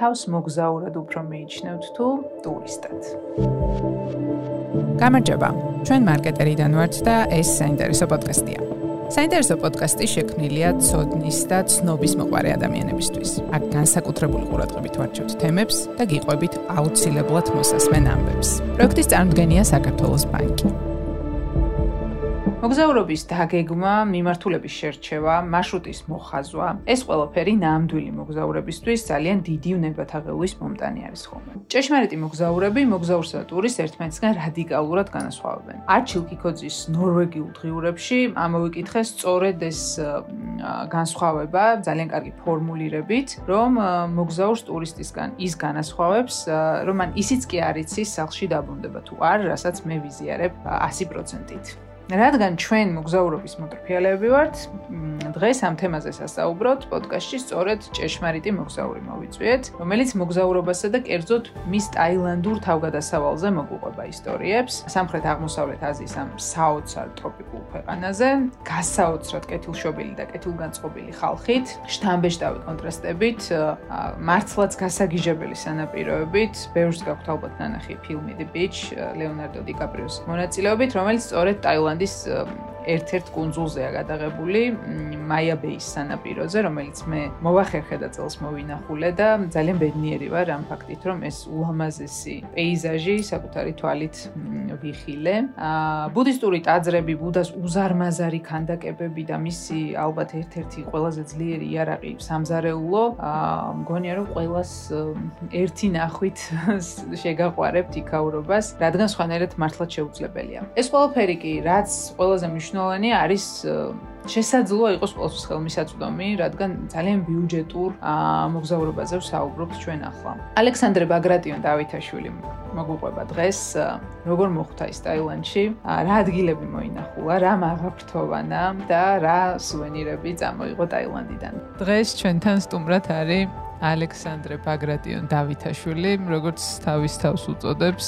თავს მოგზაურად უფრო მიიჩნევთ თუ ტურისტად. გამარჯობა. ჩვენ მარკეტერიდან ვართ და ეს საინტერესო პოდკასტია. საინტერესო პოდკასტი შექმნილია ცოდნის და ცნობის მოყარე ადამიანებისთვის. აქ განსაკუთრებული ყურადღებით ვარჩევთ თემებს და გიყვებით აუცილებლად მოსასმენ ამბებს. პროექტის წარმოდგენია საქართველოს ბანკი. მოგზაურობის დაგეგმა, მიმართულების შერჩევა, მარშრუტის მოხაზვა, ეს ყველაფერი ნამდვილი მოგზაურებისთვის ძალიან დიდი უნებათაღელვის მომტანი არის ხოლმე. ჭეშმარიტი მოგზაურები მოგზაურსა და ტურისტს ერთმანეთისგან რადიკალურად განასხვავებენ. არჩილ კიკოძის ნორვეგიულ დღიურებში ამოვიკითხეს სწორედ ეს განსხვავება ძალიან კარგი ფორმულირებით, რომ მოგზაურს ტურისტისგან ის განასხვავებს, რომ მან ისიც კი არ იცის სახლში დაბრუნდება თუ არ, რასაც მე ვიზიარებ 100%-ით. რადგან ჩვენ მოგზაურობის მოტრფიალები ვართ, დღეს ამ თემაზე სასაუბროთ პოდკასტში სწორედ ჭეშმარიტი მოგზაური მოვიწვიეთ, რომელიც მოგზაურობასა და კერძოდ მის ტაილანდურ თავგადასავალზე მოგვყვება ისტორიებს. სამხრეთ აღმოსავლეთ აზიის ამ საოცარ ტროპიკულ ქვეყანაზე, გასაოცრად კეთილშობილი და კეთილგანწყობილი ხალხით, შთამბეჭდავი კონტრასტებით, მართლაც გასაგიჟებელი სანაპიროებით, ბევრს გაქვთ ალბათ ნანახი ფილმი The Beach, ლეონარდო დიკაპრიოს მონაწილეობით, რომელიც სწორედ ტაილანდ ტაილანდის ერთ-ერთ კუნძულზეა გადაღებული მაია ბეის სანაპიროზე, რომელიც მე მოვახერხე და წელს მოვინახულე და ძალიან ბედნიერი ვარ ამ ფაქტით, რომ ეს ულამაზესი პეიზაჟი საკუთარი თვალით ვიხილე. აა ბუდისტური ტაძრები, ბუდას უზარმაზარი ქანდაკებები და მისი ალბათ ერთ-ერთი ყველაზე ძლიერი იარაღი სამზარეულო, აა მგონია რომ ყოველას ერთი ნახვით შეგაყვარებთ იქაურობას, რადგან სხვანაირად მართლაც შეუძლებელია. ეს ყველაფერი კი რაც ყველაზე მნიშვნელოვანი არის შესაძლოა იყოს ყოველთვის ხელმისაწვდომი, რადგან ძალიან ბიუჯეტურ მოგზაურობაზე ვსაუბრობთ ჩვენ ახლა. ალექსანდრე ბაგრატიონ დავითაშვილი მოგვყვება დღეს, როგორ მოხვდა ის ტაილანდში, რა ადგილები მოინახულა, რა მაღაფრთოვანა და რა სუვენირები წამოიღო ტაილანდიდან. დღეს ჩვენთან სტუმრად არის ალექსანდრე ბაგრატიონ დავითაშვილი, როგორც თავის თავს უწოდებს,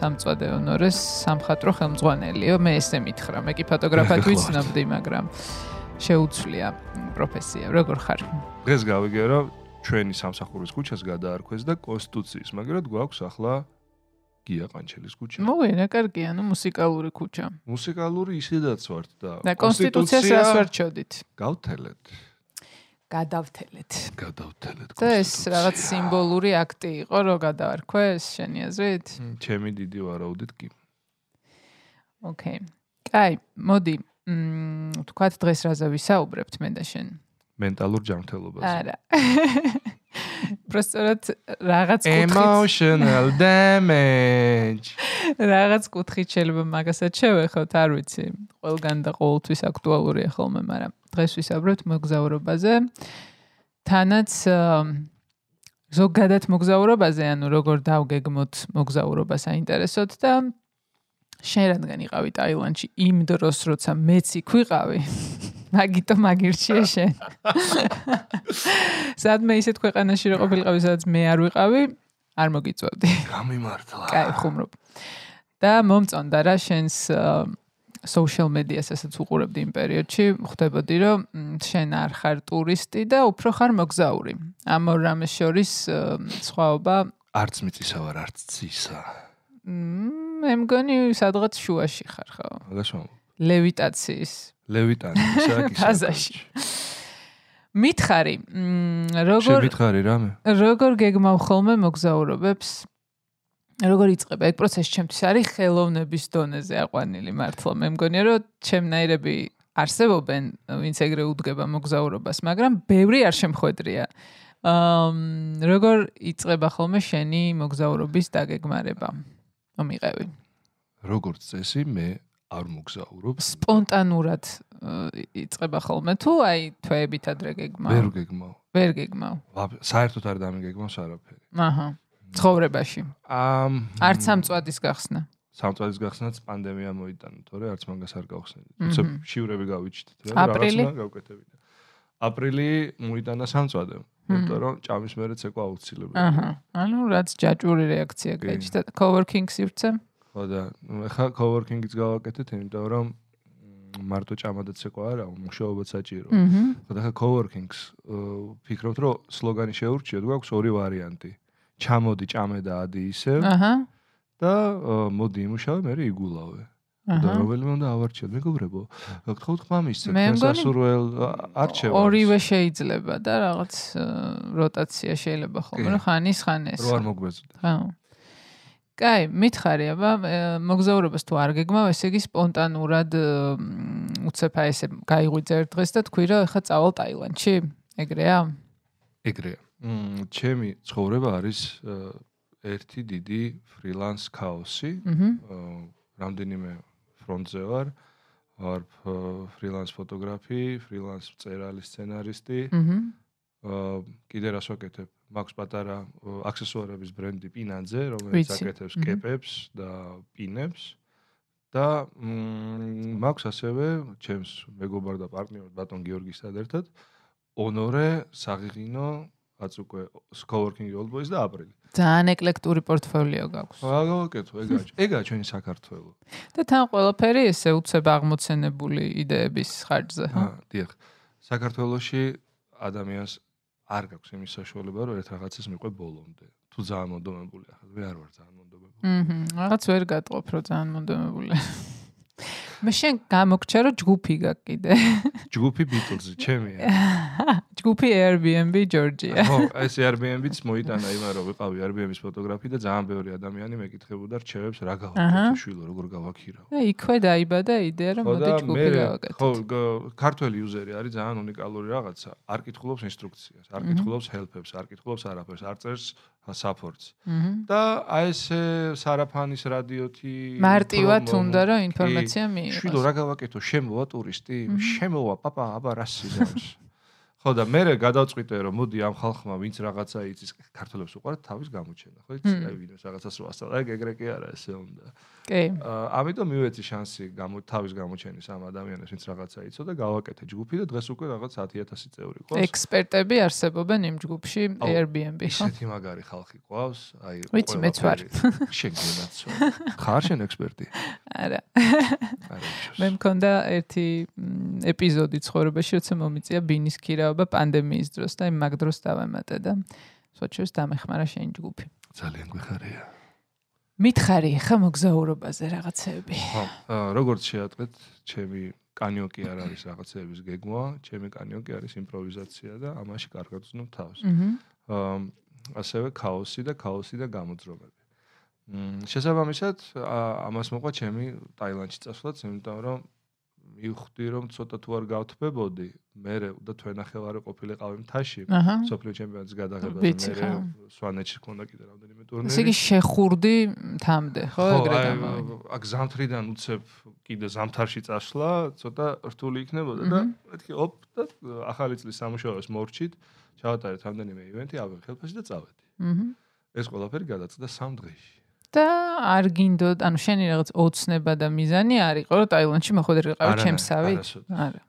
სამწვადე ონორეს სამხატრო ხელმძღვანელიო. მე ესე მითხრა, მე კი ფოტოგრაფად ვიცნობდი, მაგრამ შეუცვლია პროფესია. როგორ ხარ? დღეს გავიგე, რომ ჩვენი სამსახურის ქუჩას გადაარქვეს და კონსტიტუციის, მაგრამ გვაქვს ახლა გია ყანჩელის ქუჩა. მოვენა, კარგია, ნუ მუსიკალური ქუჩა. მუსიკალური ისედაც ვართ და და კონსტიტუციას რას ვერჩოდით? გავთელეთ. გადავთელეთ. გადავთელეთ. და ეს რაღაც სიმბოლური აქტი იყო, რომ გადავარქვეს შენი აზრით? ჩემი დიდი ვარაუდით კი. ოკეი. კაი, მოდი. მმ, თქვათ დღეს რაზე ვისაუბრებთ მე და შენ? მენტალურ ჯანმრთელობაზე. არა. პროსტორად რაღაც კუთხით emotional damage. რაღაც კუთხით შეიძლება მაგასაც შევეხოთ, არ ვიცი. ყველგან და ყოველთვის აქტუალურია ხოლმე, მაგრამ დღეს ვისაუბრებთ მოგზაურობაზე. თანაც ზოგადად მოგზაურობაზე, ანუ როგორ დავგეგმოთ მოგზაურობა საინტერესოდ და შენ რადგან იყავი ტაილანდში იმ დროს, როცა მეც იქ ვიყავი, მაგიტო მაგირჩია შენ. სადმე ისეთ ქვეყანაში რო ყოფილიყავი, სადაც მე არ ვიყავი, არ მოგიწევდი. გამიმართლა. კაი, ხუმრობ. და მომწონდა რა შენს social media-სასაც უყურებდი იმ პერიოდში, ხვდებოდი რომ შენ არ ხარ ტურისტი და უფრო ხარ მოგზაური. ამ ორ რამეს შორის სხვაობა არც მიწისა ვარ, არც ცისა. მმ, მე მგონი სადღაც შუაში ხარ, ხო? ვამბობ. ლევიტაციის. ლევიტანი ისაკი ფაზაში მითხარი როგორ შემითხარი რამე? როგორ გეგმავ ხოლმე მოგზაურობებს? როგორ იწება ეგ პროცესი ჩემთვის არის ხელოვნების დონეზე აყვანილი მართლა. მე მგონია რომ ჩემნაირები არსებობენ ვინც ეგრე უდგება მოგზაურობას მაგრამ ბევრი არ შემხვედრია. აა როგორ იწება ხოლმე შენი მოგზაურობის დაგეგმარება მომიყევი როგორც წესი მე არ მოგზაურობ. სპონტანურად იწება ხოლმე თუ აი თვეებით ადრე გეგმავ? ვერ გეგმავ. ვერ გეგმავ. საერთოდ არ დამიგეგმავს არაფერი. აჰა. ცხოვრებაში. ამ არც სამწვადის გახსნა. სამწვადის გახსნაც პანდემია მოიტანა, თორე არც მაგას არ გავხსნით. თუმცა შივრები გავიჩით რა, რაღაცა გავკეთებინა. აპრილი მოიტანა სამწვადე. იმიტომ რომ ჭამის მერე ცეკვა აუცილებელია. აჰა. ანუ რაც ჯაჭვური რეაქცია გაიჩნდა coworking სივრცე? ხო და ეხა coworking-იც გავაკეთეთ, იმიტომ რომ მარტო ჭამადაც ეკვა არა, მუშაობაც საჭირო. აჰა. ხო და ხა coworking-ს ფიქრობთ, რომ სლოგანი შეურჩიოთ, გვაქვს ორი ვარიანტი. ჩამოდი, ჭამე და ადი ისე აჰა. და მოდი იმუშავე, მე იგულავე. და რომელიმე უნდა ავარჩიოთ, მეგობრებო. გთხოვთ ხმამისზე, მე თქვენ მგონი სასურველ არჩევანს. ორივე შეიძლება და რაღაც როტაცია შეიძლება ხოლმე, კი. რომ ხან ის ხან ეს. რო არ მოგვეწოდე. ხო. კაი, მითხარი, აბა მოგზაურობას თუ არ გეგმავ, ესე იგი სპონტანურად აი ესე გაიღვიძე ერთ დღეს და თქვი რომ ეხა წავალ ტაილანდში? ეგრეა? ეგრეა. მ ჩემი ცხოვრება არის ერთი დიდი ფრილანს ქაოსი. აჰა. რამდენიმე ფრონტზე ვარ. ვარ ფრილანს ფოტოგრაფი, ფრილანს მწერალი, სცენარისტი. აჰა. აა, კიდე რას ვაკეთებ? მაქვს პატარა აქსესუარების ბრენდი პინანძე, რომელიც აკეთებს კეპებს და პინებს. და მაქვს ასევე ჩემს მეგობარ და პარტნიორ ბატონ გიორგისთან ერთად ონორე საღიღინო რაც უკვე coworking old boys და აპრილი. ძალიან ეკლექტური პორტფოლიო გაქვს. რა გავაკეთო ეგა? ეგა ჩვენი საქართველო. და თან ყველაფერი ესე უცებ აღმოცენებული იდეების ხარჯზე, ხო? აა, დიახ. საქართველოში ადამიანს არ გაქვს იმის საშუალება, რომ ერთ რაღაცას მიყვე ბოლომდე. თუ ძალიან მონდომებული ახლა მე არ ვარ ძალიან მონდომებული. აჰა. რაღაც ვერ გატყობ, რომ ძალიან მონდომებული. მე შენ გამოგჩა რომ ჯგუფი გაქვს კიდე. ჯგუფი Beatles ჩემია. ჯგუფი Airbnb Georgia. ხო, ეს Airbnb-ც მოიტანა იმან რომ ვიყავი Airbnb-ის ფოტოგრაფი და ძალიან ბევრი ადამიანი მეკითხებოდა რჩევებს რა გავაკეთე შვილო, როგორ გავაქირავ. და იქვე დაიბადა იდეა რომ მოდი ჯგუფი მე ხო ქართველი იუზერი არის ძალიან უნიკალური რაღაცა. არ კითხულობს ინსტრუქციას, არ კითხულობს help-ებს, არ კითხულობს არაფერს, არ წერს აჰა. და აი ეს სარაფანის რადიოთი მარტივად უნდა რომ ინფორმაცია მიიღოს. შვილო რა გავაკეთო? შემოვა ტურისტი შემოვა პაპა აბა რა სიზონს ხო და მე გადავწყვიტე რომ მოდი ამ ხალხმა ვინც რაღაცა იცის ქართველებს უყურეთ თავის გამოჩენა ხო იცი აი ვინმე რაღაცას რო ასწავლა ეგ ეგრე კი არა ესე უნდა კი. ამიტომ მივეცი შანსი გამო თავის გამოჩენის ამ ადამიანებს ვინც რაღაცა იცო და გავაკეთე ჯგუფი და დღეს უკვე რაღაც 10000 წევრი ყავს ექსპერტები არსებობენ იმ ჯგუფში Airbnb, ხო? ისეთი მაგარი ხალხი ყავს აი ვიცი, მეც ვარ. გენაცო ხარ შენ ექსპერტი არა. მე მქონდა ერთი ეპიზოდი ცხოვრებაში, როცა მომიწია ბინის ქირაობა პანდემიის დროს და იმ მაგ დროს დავემატე და სოჩოს დამეხმარა შენ ჯგუფი. ძალიან გვიხარია მითხარი ხა მოგზაურობაზე რაღაცეები. ხო, როგორც შეატყეთ, ჩემი კანიოკი არ არის რაღაცეების გეგმა, ჩემი კანიოკი არის იმპროვიზაცია და ამაში კარგად ვზნობ თავს. აა, ასევე ქაოსი და ქაოსი და გამოძრომები. მ შესაბამისად, ამას მოყვა ჩემი ტაილანდში წასვლაც, იმიტომ რომ მივხვდი რომ ცოტა თუ არ გავთბებოდი, მე და თვენახევარი ყოფილიყავი მთაში. სოფლიო ჩემპიონატის გადაღებაზე მე სვანეთში ქონდა კიდე რამდენიმე ესე ტურნირი. იგი შეხურდი თამდე, ხო, ეგრე გამოვიდა. აქ ზამთრიდან უცებ კიდე ზამთარში წასვლა, ცოტა რთული იქნებოდა და მეთქი ოპ და ახალი წლის სამუშაოს მორჩით, ჩავატარეთ რამდენიმე ივენთი, ავიღე ხელფასი და წავედი. ეს ყველაფერი გადაწყდა 3 დღეში. და არ გინდოდ, ანუ შენი რაღაც ოცნება და მიზანი არ იყო, რომ ტაილანდში მოხვედრ იყავი არა, ჩემსავი? არა.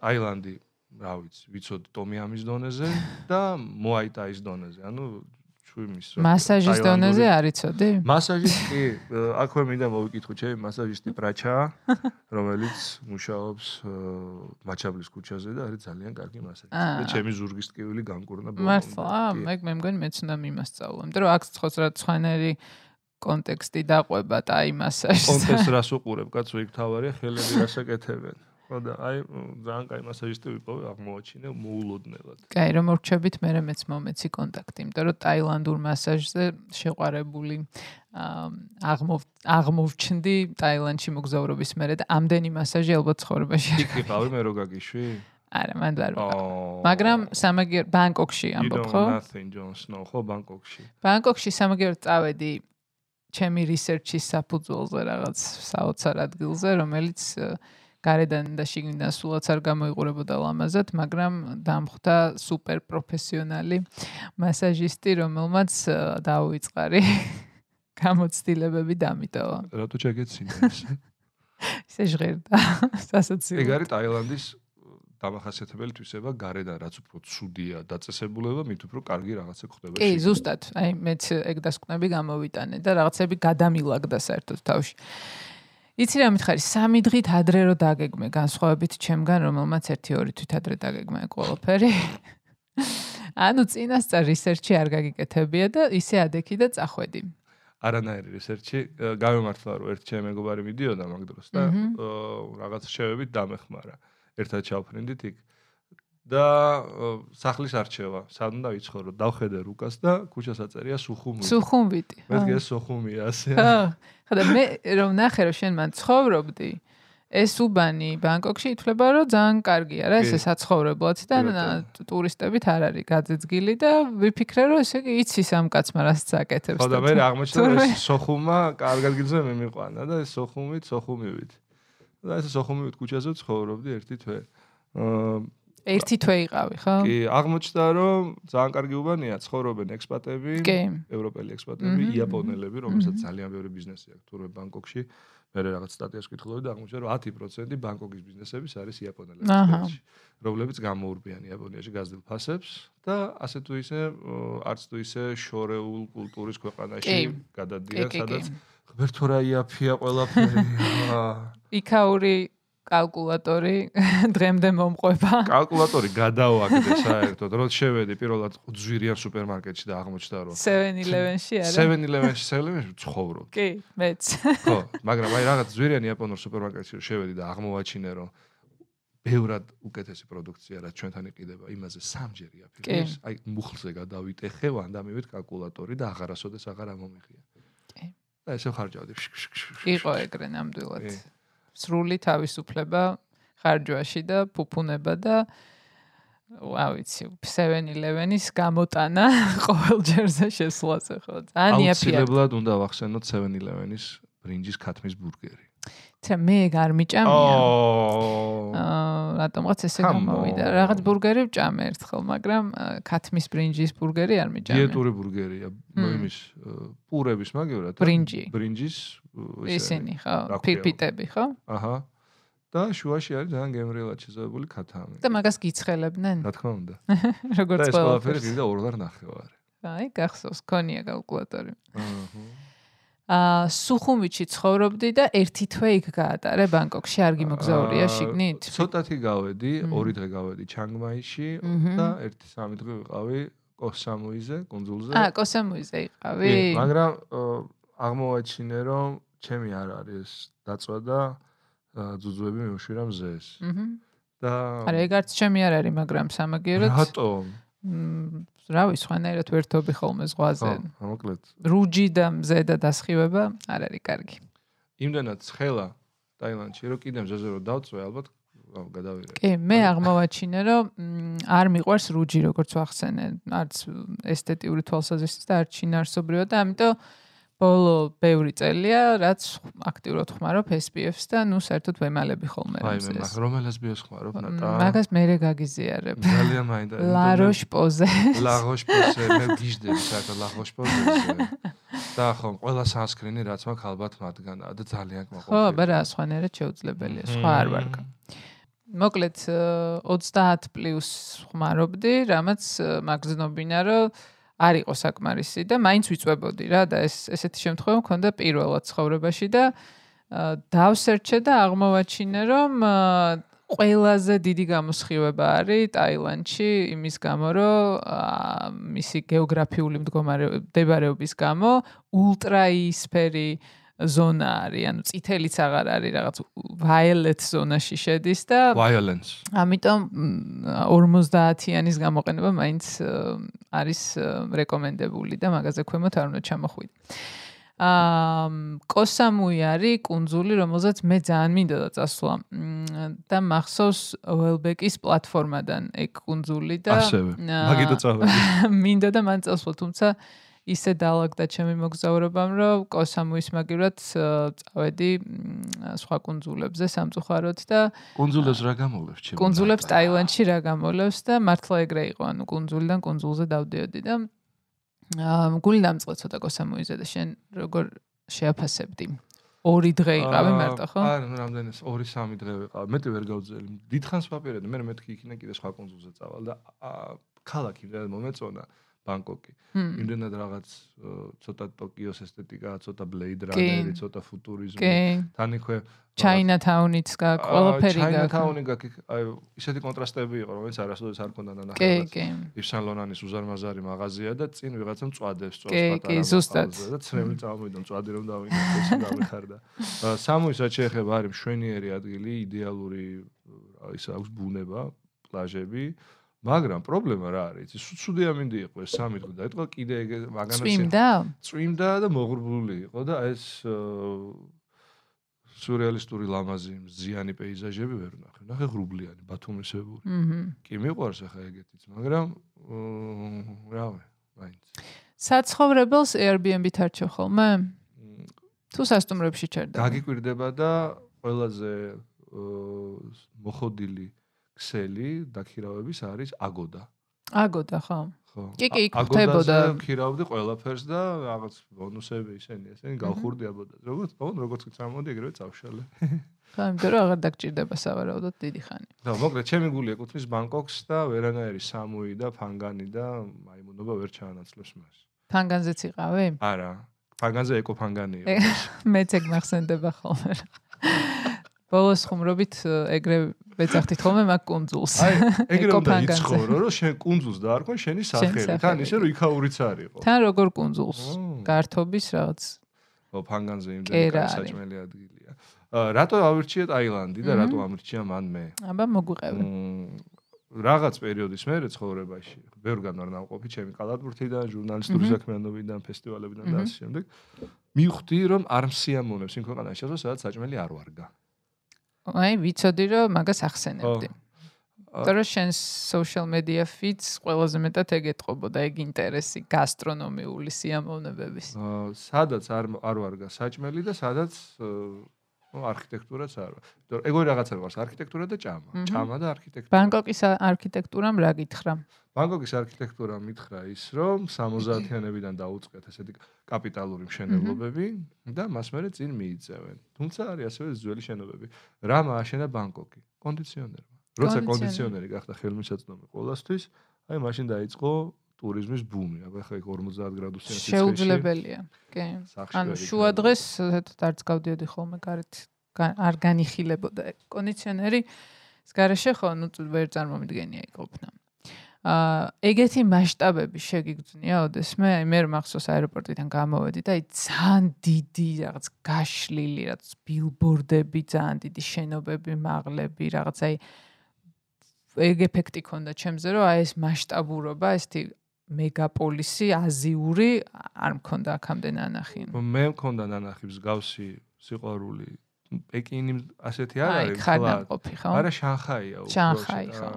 ტაილანდი, რა ვიცი, ვიცოდი ტომიამის დონეზე და მოაიტაის დონეზე. ანუ ჩვიმის რა- მასაჟის დონეზე არ იცოდი? მასაჟის კი, აქვე მინდა მოვიკითხო ჩემი მასაჟისტი პრაჩა, რომელიც მუშაობს მაჩაბლის ქუჩაზე და არის ძალიან კარგი მასაჟისტი. და ჩემი ზურგის ტკივილი გამკურნა ბოლომდე. მართლა, კი. მე მგონი მეც უნდა მიმასწავლო. იმიტომ რომ აქ ცხოს რა ცხანერი კონტექსტი დაყვება და აი მასაჟს. კონტესტ რას უყურებ, კაცო, იქ თავარია ხელები რას აკეთებენ. ხო და აი ძალიან კაი მასაჟისტი ვიპოვე, აღმოაჩინე მოულოდნელად. კაი, რომ მორჩებით, მე მეც მომეცი კონტაქტი, იმიტომ რომ ტაილანდურ მასაჟზე შეყარებული აა, აღმოვ აღმოვჩნდი ტაილანდში მოგზაურობის მერე და ამდენი მასაჟი ალბათ ცხოვრებაში იქ იყავი მე რო გაგიშვი? არა, მან არ ვიყავ. აა, მაგრამ სამაგერ ბანკოკში ამბობ ხო? nothing Jon Snow, ხო ბანკოკში. ბანკოკში სამაგერად წავედი ჩემი რისერჩის საფუძველზე რაღაც საოცარ ადგილზე, რომელიც э, გარედან და შიგნიდან სულაც არ გამოიყურებოდა ლამაზად, მაგრამ დამხვდა სუპერ პროფესიონალი მასაჟისტი, რომელმაც დაუვიწყარი გამოცდილებები დამიტოვა. რატო ჩაგეცინა ეს? ისე ჟღერდა სასაცილო. ეგ არის ტაილანდის დამახასიათებელი თვისება გარედან რაც უფრო ცუდია დაწესებულება, მით უფრო კარგი რაღაცა ხდება. კი, ზუსტად. აი მეც ეგ დასკვნები გამოვიტანე და რაღაცები გადამილაგდა საერთოდ თავში. იცი რა მითხარი, სამი დღით ადრე რო დაგეგმე განსხვავებით ჩემგან, რომელმაც 1-2 თვით ადრე დაგეგმა ყველაფერი. ანუ წინასწარ რისერჩი არ გაგიკეთებია და ისე ადექი და წახვედი. არანაირი რისერჩი გამემართლა რომ ერთ ჩემ მეგობარი მიდიოდა მაგ დროს და რაღაც შევებით დამეხმარა. ერთად ჩავფრინდით იქ. და სახლის არჩევა, სად უნდა ვიცხოვრო, დავხედე რუკას და ქუჩას აწერია სუხუმი. სუხუმბიტი. მეთქე სუხუმია ასე. ხო. ხოდა მე რომ ნახე რომ შენ მან ცხოვრობდი, ეს უბანი ბანგკოკში ითვლება რომ ძალიან კარგია რა, ესე საცხოვრებლად და ტურისტებით არ არის გაძეძგილი და ვიფიქრე რომ ესე იგი იცის ამ კაცმა რასაც აკეთებს. ხო და მე აღმოჩნდა ეს სოხუმა კარგად გიძე მე მიყვანა და ეს სოხუმით, სოხუმივით. და ეს სოხუმივით ქუჩაზე ცხოვრობდი ერთი თვე. აა ერთი თვე იყავი, ხო? კი, აღმოჩნდა რომ ძალიან კარგი უბანია, ცხოვრობენ ექსპატები, ევროპელი ექსპატები, იაპონელები, რომელსაც ძალიან ბევრი ბიზნესი აქვს თურმე ბანგკოკში. მე რაღაც სტატიას ვკითხულობდი და აღმოჩნდა რომ 10% ბანგკოკის ბიზნესების არის იაპონელები. რომლებიც გამოურბიან იაპონიაში გაზრდილ ფასებს და ასე თუ ისე არც თუ ისე შორეულ კულტურის ქვეყანაში გადადიან, სადაც ღმერთო რა იაფია ყველაფერი. იქაური კალკულატორი დღემდე მომყვება. კალკულატორი გადავაგდე საერთოდ, რომ შევედი პირველად ძვირიან სუპერმარკეტში და აღმოჩნდა რომ 7-Eleven-ში არა. 7-Eleven-ში, 7-Eleven-ში ცხოვრობ. კი, მეც. ხო, მაგრამ აი რაღაც ძვირიან იაპონურ სუპერმარკეტში შევედი და აღმოვაჩინე რომ ბევრად უკეთესი პროდუქცია რაც ჩვენთან იყიდება, იმაზე სამჯერია ფიქრის. აი მუხლზე გადავიტეხე, ვანდამივით კალკულატორი და აღარასოდეს აღარ ამომიღია. კი. და ესე ხარჯავდი. იყო ეგრე ნამდვილად. კი. სრული თავისუფლება ხარჯვაში და ფუფუნება და ვა ვიცი 7-Eleven-ის გამოტანა ყოველ ჯერზე შესვლაზე ხო ძალიან იაფია. აუცილებლად უნდა ვახსენოთ 7-Eleven-ის ბრინჯის ქათმის ბურგერი. ცა მე არ მიჭამია. აა რატომღაც ესე გამოვიდა. რაღაც ბურგერი ვჭამე ერთხელ, მაგრამ ქათმის ბრინჯის ბურგერი არ მიჭამე. დიეტური ბურგერია, იმის პურების მაგევრად. ბრინჯი. ბრინჯის ისინი ხო? ფირფიტები ხო? აჰა. და შუაში არის ძალიან გემრიელად შეზავებული ქათამი. და მაგას გიცხელებდნენ? რა თქმა უნდა. როგორც ყველა. და ეს ყველაფერი გიდა 2.5 აი, გახსოვს, ქონია კალკულატორი. აჰა. აა სუხუმიჩი ცხოვრობდი და ერთი თვე იქ გაატარე ბანგკოკში არ გიმოგზაურია შიგნით? ცოტათი გავედი, ორი დღე გავედი ჩანგმაიში და ერთი სამი დღე ვიყავი კოსამუიზე, კონძულზე. აა, კოსამუიზე იყავი? მაგრამ აღმოვაჩინე რომ ჩემი არ არის დაწვა და ძუძუები მეუშვირა მზეს. აჰა. და არა, ეგ არც ჩემი არ არის, მაგრამ სამაგიეროდ. რატომ? რავი, სხვანაირად ვერთობი ხოლმე ზღვაზე. ხო, მოკლედ. რუჯი და მზე და დასხივება არ არის კარგი. იმდანაც ხელა ტაილანდში, რომ კიდემ ზეზე რომ დავწვე, ალბათ გადავიღე. კი, მე აღმოვაჩინე, რომ არ მიყვარს რუჯი, როგორც ვახსენე, არც ესთეტიური თვალსაზრისით და არც შინაარსობრივად და ამიტომ ბოლო ბევრი წელია, რაც აქტიურად ხმარობ SPF-ს და ნუ საერთოდ ვემალები ხოლმე ეს. აი, მაგრამ რომელ SPF-ს ხმარობ, ნატა? მაგას მე გაგიზიარებ. ძალიან მაინტერესებს. La Roche-Posay. La Roche-Posay, მე გიждები საერთოდ La Roche-Posay. და ხო, ყველა sunscreen-ი რაც მაქვს ალბათ მათგანაა და ძალიან გმოყვა. ხო, აბა სხვანაირად შეუძლებელია, სხვა არ ვარ. მოკლედ 30 პლუს ხმარობდი, რამაც მაგზნობინა რომ არ იყო საკმარისი და მაინც ვიწვებოდი რა და ეს ესეთი შემთხვევა მქონდა პირველად ცხოვრებაში და დავსერჩე და აღმოვაჩინე რომ ყველაზე დიდი გამოსხივება არის ტაილანდში იმის გამო რომ მისი გეოგრაფიული მდგომარეობის გამო ულტრაისფერი ზონა არის, ანუ წითელიც აღარ არის, რაღაც violet ზონაში შედის და violence. ამიტომ 50-იანის გამოყენება მაინც არის რეკომენდებული და მაგაზე ქვემოთ არ უნდა ჩამოხვიდე. აა კოსამუი არის კუნძული, რომელზეც მე ძალიან მინდა და წასვლა. და მახსოვს ველბეკის პლატფორმადან ეგ კუნძული და ასევე. მაგითო წავედი. მინდა და მან წასვლა, თუმცა ისე დაალაგდა ჩემი მოგზაურობამ, რომ კოსამუის მაგივრად წავედი სხვა კუნძულებზე სამწუხაროდ და კუნძულებს რა გამოლევს ჩემი? კუნძულებს ტაილანდში რა გამოლევს და მართლა ეგრე იყო, ანუ კუნძულიდან კუნძულზე დავდიოდი და გული დამწყდა ცოტა კოსამუიზე და შენ როგორ შეაფასებდი? ორი დღე იყავი მარტო ხო? არა, რამდენიც 2-3 დღე ვიყავი. მეტი ვერ გავძელი. დიდხანს ვაპირებდი, მე მეთქი იქინა კიდე სხვა კუნძულზე წავალ და ქალაქი რა მომეწონა. მმ. იმდენად რაღაც ცოტა ტოკიოს ესთეტიკა, ცოტა ბლეიდ რანერი, ცოტა ფუტურიზმი. თან იქვე ჩაინათაუნიც გაქვს, ყველაფერი გაქვს. ჩაინათაუნი გაქვს, აი ისეთი კონტრასტები იყო, რომელიც არასოდეს არ ქონდა კი. ივსან ლონანის უზარმაზარი მაღაზია და წინ ვიღაცა მწვადებს კი, კი, ზუსტად. და ცრემლი წამოვიდა მწვადი რომ დავინახე ეს გამიხარდა. აა, სამუის რაც შეეხება არის მშვენიერი ადგილი, იდეალური ის აქვს ბუნება, პლაჟები, მაგრამ პრობლემა რა არის? იცი, სულ ცუდი ამინდი იყო ეს სამი დღე და ეთქვა კიდე ეგ მაგანაც წვიმდა? წვიმდა და მოღრუბლული იყო და ეს სურეალისტური ლამაზი ზიანი პეიზაჟები ვერ ნახე. ნახე ღრუბლიანი, ბათუმისებური. აჰა. კი მიყვარს ახლა ეგეთიც, მაგრამ აა, რავი, მაინც. საცხოვრებელს Airbnb-თ არჩევ ხოლმე? თუ სასტუმრებში ჩერდება? გაგიკვირდება და ყველაზე აა, მოხოდილი ქსელი დაქირავების არის აგოდა. აგოდა ხო? ხო. კი, კი, იქ ა- ხვდებოდა. აგოდაზე ვქირავდი ყველაფერს და რაღაც ბონუსები ისენი, ესენი გავხურდი აბოდაზე. როგორც, ხო, როგორც კი წამოდი, ეგრევე წავშალე. ხო, იმიტომ რომ აღარ დაგჭირდება სავარაუდოდ დიდი ხანი. და მოკლედ, ჩემი გული ეკუთვნის ბანგკოკს და ვერანაირი სამუი და ფანგანი და მაიმუნობა ვერ ჩაანაცვლებს მას. ფანგანზეც იყავი? არა, ფანგანზე ეკო ფანგანი იყო. ე, მეც ეგ მახსენდება ხოლმე. ბოლოს ხუმრობით ეგრე ვეძახდით ხოლმე მაგ კუნძულს. აი, ეგრე უნდა იცხოვრო, რომ შენ კუნძულს დაარქვენ შენი სახელი. თან ისე რომ იქაურიც არისო. თან როგორ კუნძულს? ო. გართობის რაღაც. ო ფანგანზე იმდენი საჭმელი ადგილია. რატო ავირჩიე ტაილანდი და რატო ამირჩია მან მე? აბა მოგვიყევი. რაღაც პერიოდის მერე ცხოვრებაში, ბევრგან ვარ ნამყოფი ჩემი კალათბურთიდან, ჟურნალისტური საქმიანობიდან, ფესტივალებიდან და ასე შემდეგ. მივხვდი რომ არ მსიამოვნებს იმ ქვეყანაში, სადაც საჭმელი არ ვარგა. აი, ვიცოდი რომ მაგას ახსენებდი. აა, იმიტომ რომ შენ social media feeds ყველაზე მეტად ეგ ეთყობოდა, ეგ ინტერესი გასტრონომიული სიამოვნებების. აა, სადაც არ არ ვარგა საჭმელი და სადაც აა, არქიტექტურაც არ ვარ. იმიტომ რომ ეგორი რაღაცა ვარ, არქიტექტურა და ჭამა. ჭამა და არქიტექტურა. ბანგკოკის არქიტექტურამ რა გითხრა? ბანგკოკის არქიტექტურა მითხრა ის, რომ 70-იანებიდან დაუწყეთ ესეთი კაპიტალური მშენებლობები და მას მერე წინ მიიწევენ. თუმცა არის ასევე ძველი შენობები. რა მააშენა ბანგკოკი? კონდიციონერმა. როცა კონდიციონერი. გახდა ხელმისაწვდომი ყოველასთვის, აი მაშინ დაიწყო ტურიზმის ბუმი. აბა ხა იქ 50 გრადუსიან სიცხეში. შეუძლებელია. კი. ანუ შუა დღეს ზედათ არც გავდიოდი ხოლმე გარეთ გა- არ განიხილებოდა კონდიციონერი ეს გარეშე ხო ნუ ვერ წარმომიდგენია იყოფნა ეგეთი მასშტაბები შეგიგძნია ოდესმე აი მე მახსოვს აეროპორტიდან გამოვედი და აი ძალიან დიდი რაღაც გაშლილი რაღაც ბილბორდები ძალიან დიდი შენობები მაღლები რაღაც აი ეგ ეფექტი ქონდა ჩემზე რომ აი ეს მასშტაბურობა ესეთი მეგაპოლისი აზიური არ მქონდა აქამდე ნანახი მე მქონდა ნანახი მსგავსი სიყვარული. პეკინი ასეთი არ არის. ხო არა შანხაია უფრო შანხაი, ხო.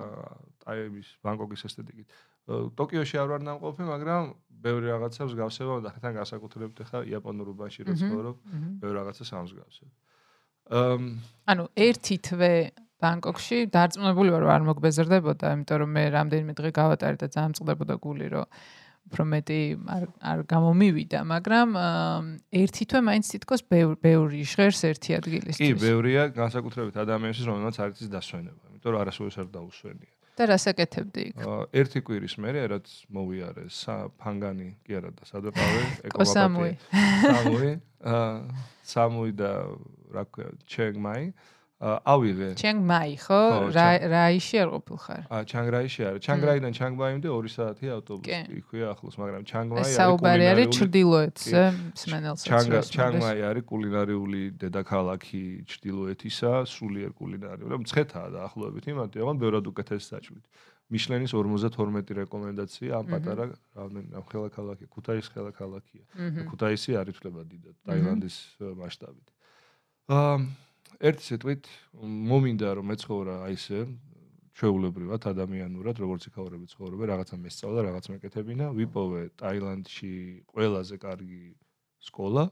ტაიბის ბანგკოკის ესთეტიკით. ტოკიოში არ ვარ ნამყოფი მაგრამ ბევრი რაღაცა მსგავსება და თან განსაკუთრებით ახლა იაპონურობაში რო მჰმ. ცხოვრობ ბევრი რაღაცა სამსგავსებ ამ ანუ ერთი თვე ბანგკოკში დარწმუნებული ვარ რომ არ მოგბეზრდებოდა იმიტომ რომ მე რამდენიმე დღე გავატარე და ძალიან წყდებოდა გული რომ უფრო მეტი არ არ გამომივიდა მაგრამ ერთი თვე მაინც თითქოს ბევრი ჟღერს ერთი ადგილისთვის. კი ბევრია განსაკუთრებით ადამიანის რომელმაც არ იცის დასვენება იმიტომ რომ არასოდეს არ დაუსვენია და რას აკეთებდი იქ? ერთი კვირის მერე რაც მოვიარე ფანგანი კი არა და სად ვეყავე კოსამუი. სამუი. აა, სამუი და რა ქვია ჩენგმაი აა, ავიღე ჩენგმაი ხო რა რაიში არ ყოფილხარ ა ჩანგრაიში არის. ჩანგრაიდან ჩანგმაიმდე 2 საათია ავტობუსი. იქვეა ახლოს, მაგრამ ჩანგმაი ეს არის საუბარი არის კულინარიული- ჩრდილოეთზე სმენელსაც ჩანგა ჩანგმაი არის კულინარიული დედაქალაქი ჩრდილოეთისა, სულიერ კულინარიული. რომ მცხეთაა დაახლოებით იმათი, აღონ ბევრად უკეთეს საჭმით. მიშლენის 52 რეკომენდაცია ამ პატარა რამდენი ამ ხელაქალაქი, ქუთაისის ხელაქალაქია. მჰმ. ქუთაისი არ ითვლება დიდად ტაილანდის ა, მასშტაბით. აა ერთი სიტყვით მომინდა რომ მეცხოვრა აი ესე ჩვეულებრივად ადამიანურად როგორც იქაურები ცხოვრობენ, რაღაცა მესწავლა, რაღაც მეკეთებინა, ვიპოვე ტაილანდში ყველაზე კარგი სკოლა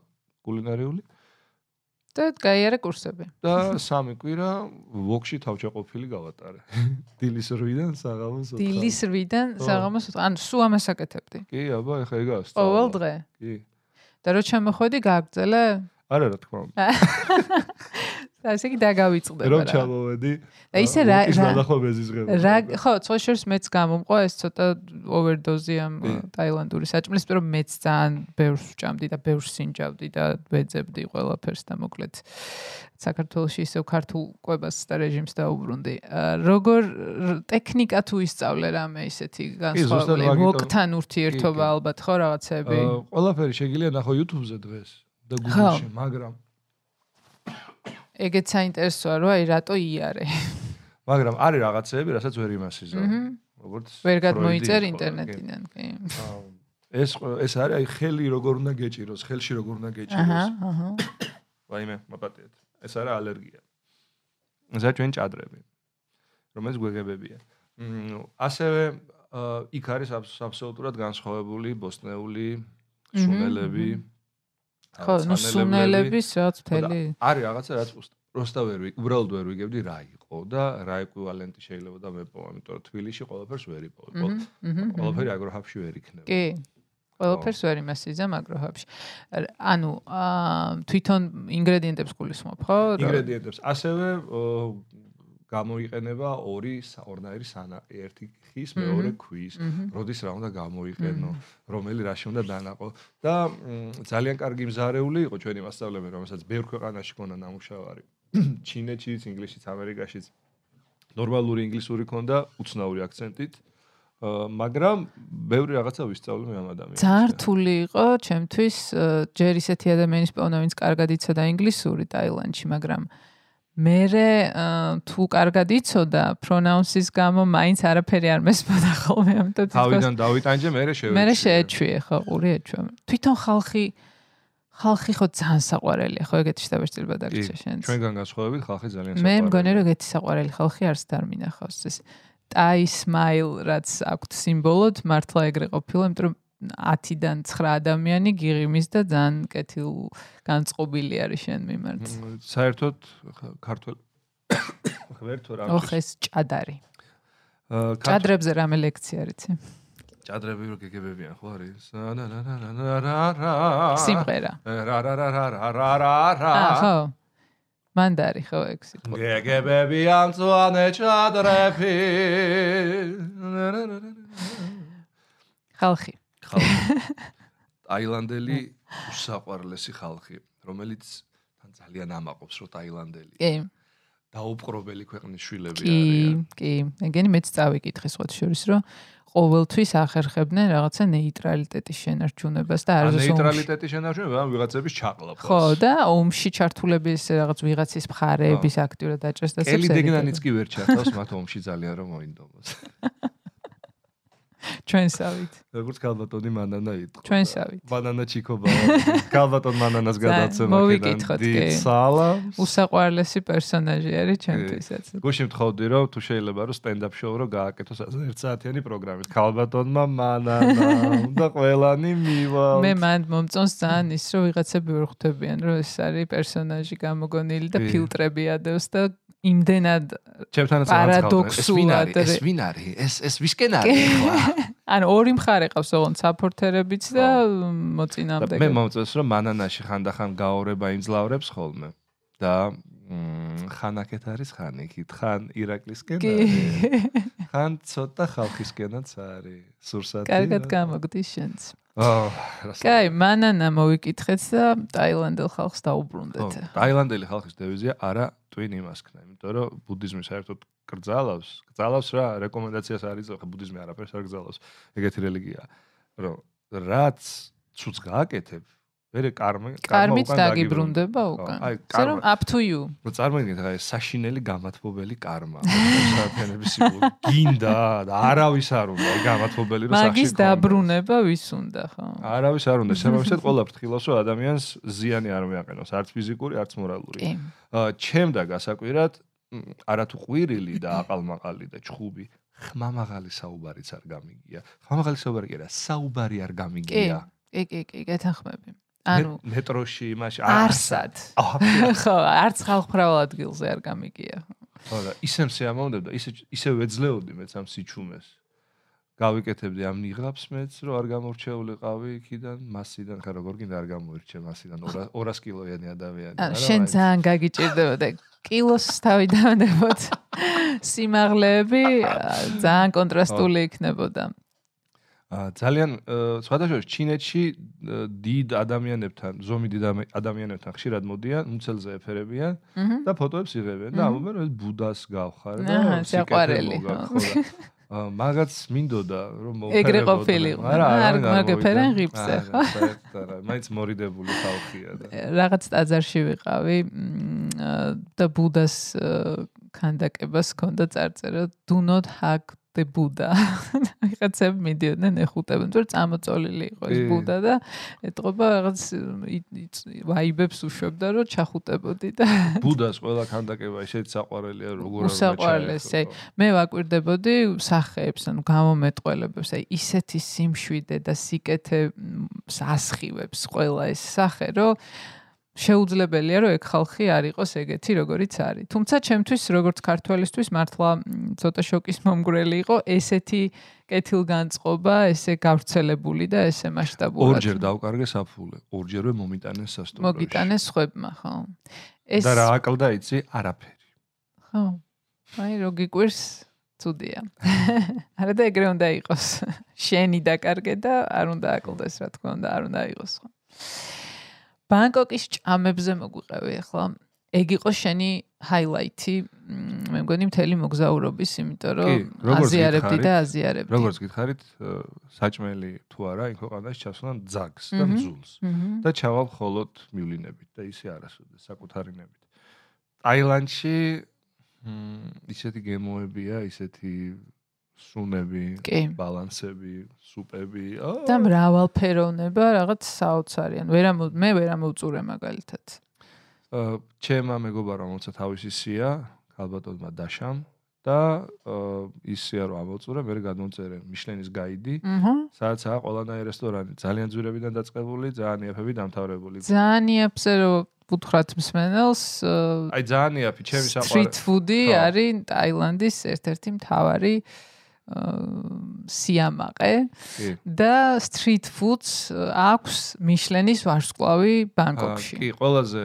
კულინარიული და გაიარე კურსები და სამი კვირა ვოქში თავჭაყოფილი გავატარე. დილის 8-დან საღამოს 4. დილის 8-დან ხო. საღამოს 4 ანუ სულ ამას აკეთებდი კი, აბა, ეხა ეგაა. ყოველ დღე კი. და რო ჩამოხვედი გააგრძელე არა რა თქმა უნდა. ასე კი დაგავიწყდება რომ ჩამოვედი. და ისე რა ის რა ნახო მეზიზღება. რა ხო, სხვა შორს მეც გამომყვა ეს ცოტა ოვერდოზი ამ ტაილანდური საჭმლის, მაგრამ მეც ძალიან ბევრს ვჭამდი და ბევრს სინჯავდი და ვეძებდი ყველაფერს და მოკლედ საქართველოში ისევ ქართულ კვებას და რეჟიმს დაუბრუნდი. როგორ ტექნიკა თუ ისწავლე რამე ისეთი განსხვავებული ვოკთან ურთიერთობა ალბათ ხო რაღაცები. ყველაფერი შეგიძლია ნახო YouTube-ზე დღეს და Google-ში, მაგრამ ეგეც საინტერესოა რომ აი რატო იარე. მაგრამ არის რაღაცეები, რასაც ვერ იმასიზავ. აჰა. როგორც ვერ გადმოიწერ ინტერნეტიდან, კი. ეს ეს არის აი ხელი როგორ უნდა გეჭიროს, ხელში როგორ უნდა აჰა, გეჭიროს. აჰა. ვაიმე, მაპატიეთ. ეს არა ალერგია. ეს ჩვენ ჭადრები. რომელიც გვეგებებია. მ, ასევე იქ არის აბს- აბსოლუტურად განსხვავებული ბოსტნეული სუნელები. ხო, ნუ სუნელების რაც მთელი არის რაღაცა რაც პროსტა ვერ უბრალოდ ვერ ვიგებდი რა იყო და რა ეკვივალენტი შეიძლება და მეპოვა, იმიტომ რომ თბილისში ყველაფერს ვერ იპოვე. აჰა, აჰა. ყველაფერი აგროჰაბში ვერ იქნება. კი. ყველაფერს ვერ იმასიზა მაგროჰაბში. ანუ აა თვითონ ინგრედიენტებს გულისხმობ, ხო? ინგრედიენტებს ასევე გამოიყენება ორი ორნაირი სანა, ერთი ხის, მეორე ქვის. როდის რა უნდა გამოიყენო, რომელი რაში უნდა დანაყო და ძალიან კარგი მზარეული იყო ჩვენი მასწავლებელი, რომელსაც ბევრ ქვეყანაში ქონდა ნამუშევარი. ჩინეთშიც, ინგლისშიც, ამერიკაშიც. ნორმალური ინგლისური ქონდა, უცნაური აქცენტით. აა, მაგრამ ბევრი რაღაცა ვისწავლე ამ ადამიანს. ძალიან რთული იყო ჩემთვის აა, ჯერ ისეთი ადამიანის პოვნა, ვინც კარგად იცოდა ინგლისური ტაილანდში, მაგრამ მე თუ კარგად იცოდა პრონაუნსის გამო მაინც არაფერი არ მესმოდა ხოლმე ამიტომ თვითონ თავიდან დავიტანჯე, მე შევეჩვიე. მე შეეჩვიე ხო ყური ეჩვია თვითონ ხალხი ხალხი ხო ძალიან საყვარელია ხო ეგეთი შტაბეჭდილება დაგიჩა შენ ჩვენგან განსხვავებით ხალხი ძალიან მე მგონი რომ ეგეთი საყვარელი ხალხი არც დარმინახავს ეს ტაი სმაილ რაც აქვთ სიმბოლოდ მართლა ეგრე ყოფილა იმიტომ რომ 10-დან 9 ადამიანი გიღიმის და ძალიან კეთილ განწყობილი არის შენ მიმართ. საერთოდ ქართულ ღერთო რა ოხ ეს ჭადარი. ჭადრებზე რამე ლექცია რიცი? ჭადრები რო გეგებებიან ხო არის? რა რა რა რა რა რა სიმღერა. რა რა რა რა რა რა რა რა აა ხო. მანდარი ხო ეგ სიტყვა. გეგებებიან წვანე ჭადრები ხალხი. ხალხი. ტაილანდელი უსაყვარლესი ხალხი რომელიც თან ძალიან ამაყობს რომ ტაილანდელი კი. დაუპყრობელი ქვეყნის შვილები კი, არიან. კი. ეგენი მეც წავიკითხე სხვა შორის რომ ყოველთვის ახერხებდნენ რაღაცა ნეიტრალიტეტის შენარჩუნებას და ან არის ნეიტრალიტეტის შენარჩუნება ან ვიღაცების ჩაყლაპას. ხო და ომში ჩართულების რაღაც ვიღაცის მხარეების აქტიურად დაჭერს და კელი დეგნანიც კი ვერ ჩართავს მათ ომში ძალიან რომ მოინდომოს ჩვენსავით როგორც კალბატონი მანანა იყო ჩვენსავით ბანანა ჩიკობა კალბატონ მანანას გადაცემა მოვიკითხოთ, კი. სალამს. უსაყვარლესი პერსონაჟი არის ჩემთვისაც. გუშინ მთხოვდი რომ თუ შეიძლება რომ სტენდაპ შოუ რო გააკეთოს ასე ერთ საათიანი პროგრამით. კალბატონმა მანანა და ყველანი მივალ მე მანდ მომწონს ძალიან ის რომ ვიღაცები ვერ ხვდებიან რომ ეს არის პერსონაჟი გამოგონილი და ფილტრები ადევს და იმდენად ჩემთანაც პარადოქსულად ეს ვინ არის? ეს ეს ვისკენ არის ხო ან ორი მხარე ყავს ოღონდ საფორთერებიც და მე მოწინააღმდეგე მომწონს რომ მანანაში ხანდახან გაორება იმძლავრებს ხოლმე. და მ, ხან აქეთ არის ხან იქით? ხან ირაკლისკენ არის ხან ცოტა ხალხისკენაც არის. სურსათი კარგად გამოგდის შენც კაი მანანა მოვიკითხეთ და ტაილანდელ ხალხს დაუბრუნდეთ ტაილანდელი ხალხის დევიზია არა twin imaskna, იმიტომ რომ ბუდიზმი საერთოდ კრძალავს, კრძალავს რა, რეკომენდაციას არის, ხო ბუდიზმი არაფერს არ კრძალავს. ეგეთი რელიგია, რომ რაც ცუც გააკეთებ, მერე კარმა კარმით უკან დაგიბრუნდება უკან. ისე რომ კარმა. up to you. რომ წარმოიდგინეთ რა საშინელი გამათბობელი კარმა. საათიანების სიmbol გინდა და არავის არ უნდა აი გამათბობელი რომ სახში მაგის დაბრუნება ვის უნდა ხო? არავის არ უნდა, შემოვიწყეთ ყველა ფრთხილას რომ ადამიანს ზიანი არ მიაყენოს, არც ფიზიკური, არც მორალური. კი. აა, ჩემდა გასაკვირად არათუ ყვირილი და აყალმაყალი და ჩხუბი ხმამაღალი საუბარიც არ გამიგია. ხმამაღალი საუბარი კი არა, საუბარი არ გამიგია. კი, კი, კი, გეთანხმები. ანუ მე- მეტროში იმაში არსად. ხო, არც ხალხმრავალ ადგილზე არ გამიგია. ხო და ისე მსიამოვნებდა, ისე ისე ვეძლეოდი მეც ამ სიჩუმეს. გავიკეთებდი ამ ნიღაბს მეც რომ არ გამორჩეულიყავი იქიდან მასიდან ხა როგორ გინდა არ გამოირჩე მასიდან 200 კილოიანი ადამიანი არა შენ ძალიან გაგიჭirdებოდა კილოს თავი დავნებოდ სიმაღლეები ძალიან კონტრასტული იქნებოდა ძალიან სხვადასხვა ჩინეთში დიდ ადამიანებთან, ზომი დიდ ადამიანებთან ხშირად მოდიან, მუცელზე ეფერებიან და ფოტოებს იღებენ და ამბობენ რომ ბუდას გავხარ და სიყვარელი. ა მაგაც მინდოდა რომ მოფერებოდე. ეგრე ყოფილიყო. არა, არ მაგეფერენ ღიფზე, ხო? არა, მაინც მორიდებული ხალხია და. რაღაც ტაძარში ვიყავი და ბუდას ქანდაკებას ჰქონდა წარწერა do not hug the buddha. ვიღაცები მიდიოდნენ ეხუტებენ, თორე წამოწოლილი იყო ეს ბუდა და ეთყობა რაღაც ვაიბებს უშვებდა რომ ჩახუტებოდი და ბუდას ყველა ქანდაკება ისეთ საყვარელია როგორ არ საყვარელს აი მე ვაკვირდებოდი სახეებს ანუ გამომეტყველებებს აი ისეთი სიმშვიდე და სიკეთე ასხივებს ყველა ეს სახე რომ შეუძლებელია რომ ეგ ხალხი არ იყოს ეგეთი როგორიც არის. თუმცა ჩემთვის როგორც ქართველისთვის მართლა ცოტა შოკის მომგვრელი იყო ესეთი კეთილგანწყობა, ესე გავრცელებული და ესე მასშტაბურად. ორჯერ დავკარგე საფულე, ორჯერვე მომიტანეს სასტუმროში. მოგიტანეს ხვებმა, ხო? ეს და რა აკლდა იცი? არაფერი. ხო. აი რო გიკვირს ცუდია. არა და ეგრე უნდა იყოს. შენი დაკარგე და არ უნდა აკლდეს რა თქმა უნდა, არ უნდა იყოს ხო? ბანკოკის ჭამებზე მოგვიყევი ახლა. ეგ იყო შენი ჰაილაითი, მე მგონი მთელი მოგზაურობის, იმიტომ რომ აზიარებდი და აზიარებდი. როგორც გითხარით, საჭმელი თუ არა, იქ ყანდაში ჩასვლან ძაგს და მძულს და ჩავალ ხოლოდ მივლინებით და ისე არასოდეს საკუთარინებით. ტაილანდში ისეთი გემოებია, ისეთი სუნები, ბალანსები, სუპები. და მრავალფეროვნება რაღაც საოცარიან. ვერა მე ვერა მოუწურე მაგალითად. აა ჩემმა მეგობარმა მოცა თავისი სია, ალბათოდმა დაშამ და ისია რომ ამოწურე, მე გადმოწერე მიშლენის გაიდი. სადაც აა ყველანაირი რესტორანი ძალიან ძვირებიდან დაწყებული, ძალიან იაფები დამთავრებული. ძალიან იაფზე რომ ვუთხრათ მსმენელს აი ძალიან იაფი ჩემი საყვარელი სტრიტ ფუდი არის ტაილანდის ერთ-ერთი მთავარი სიამაყე და street foods აქვს მიშლენის ვარსკვლავი ბანგკოკში. კი, ყველაზე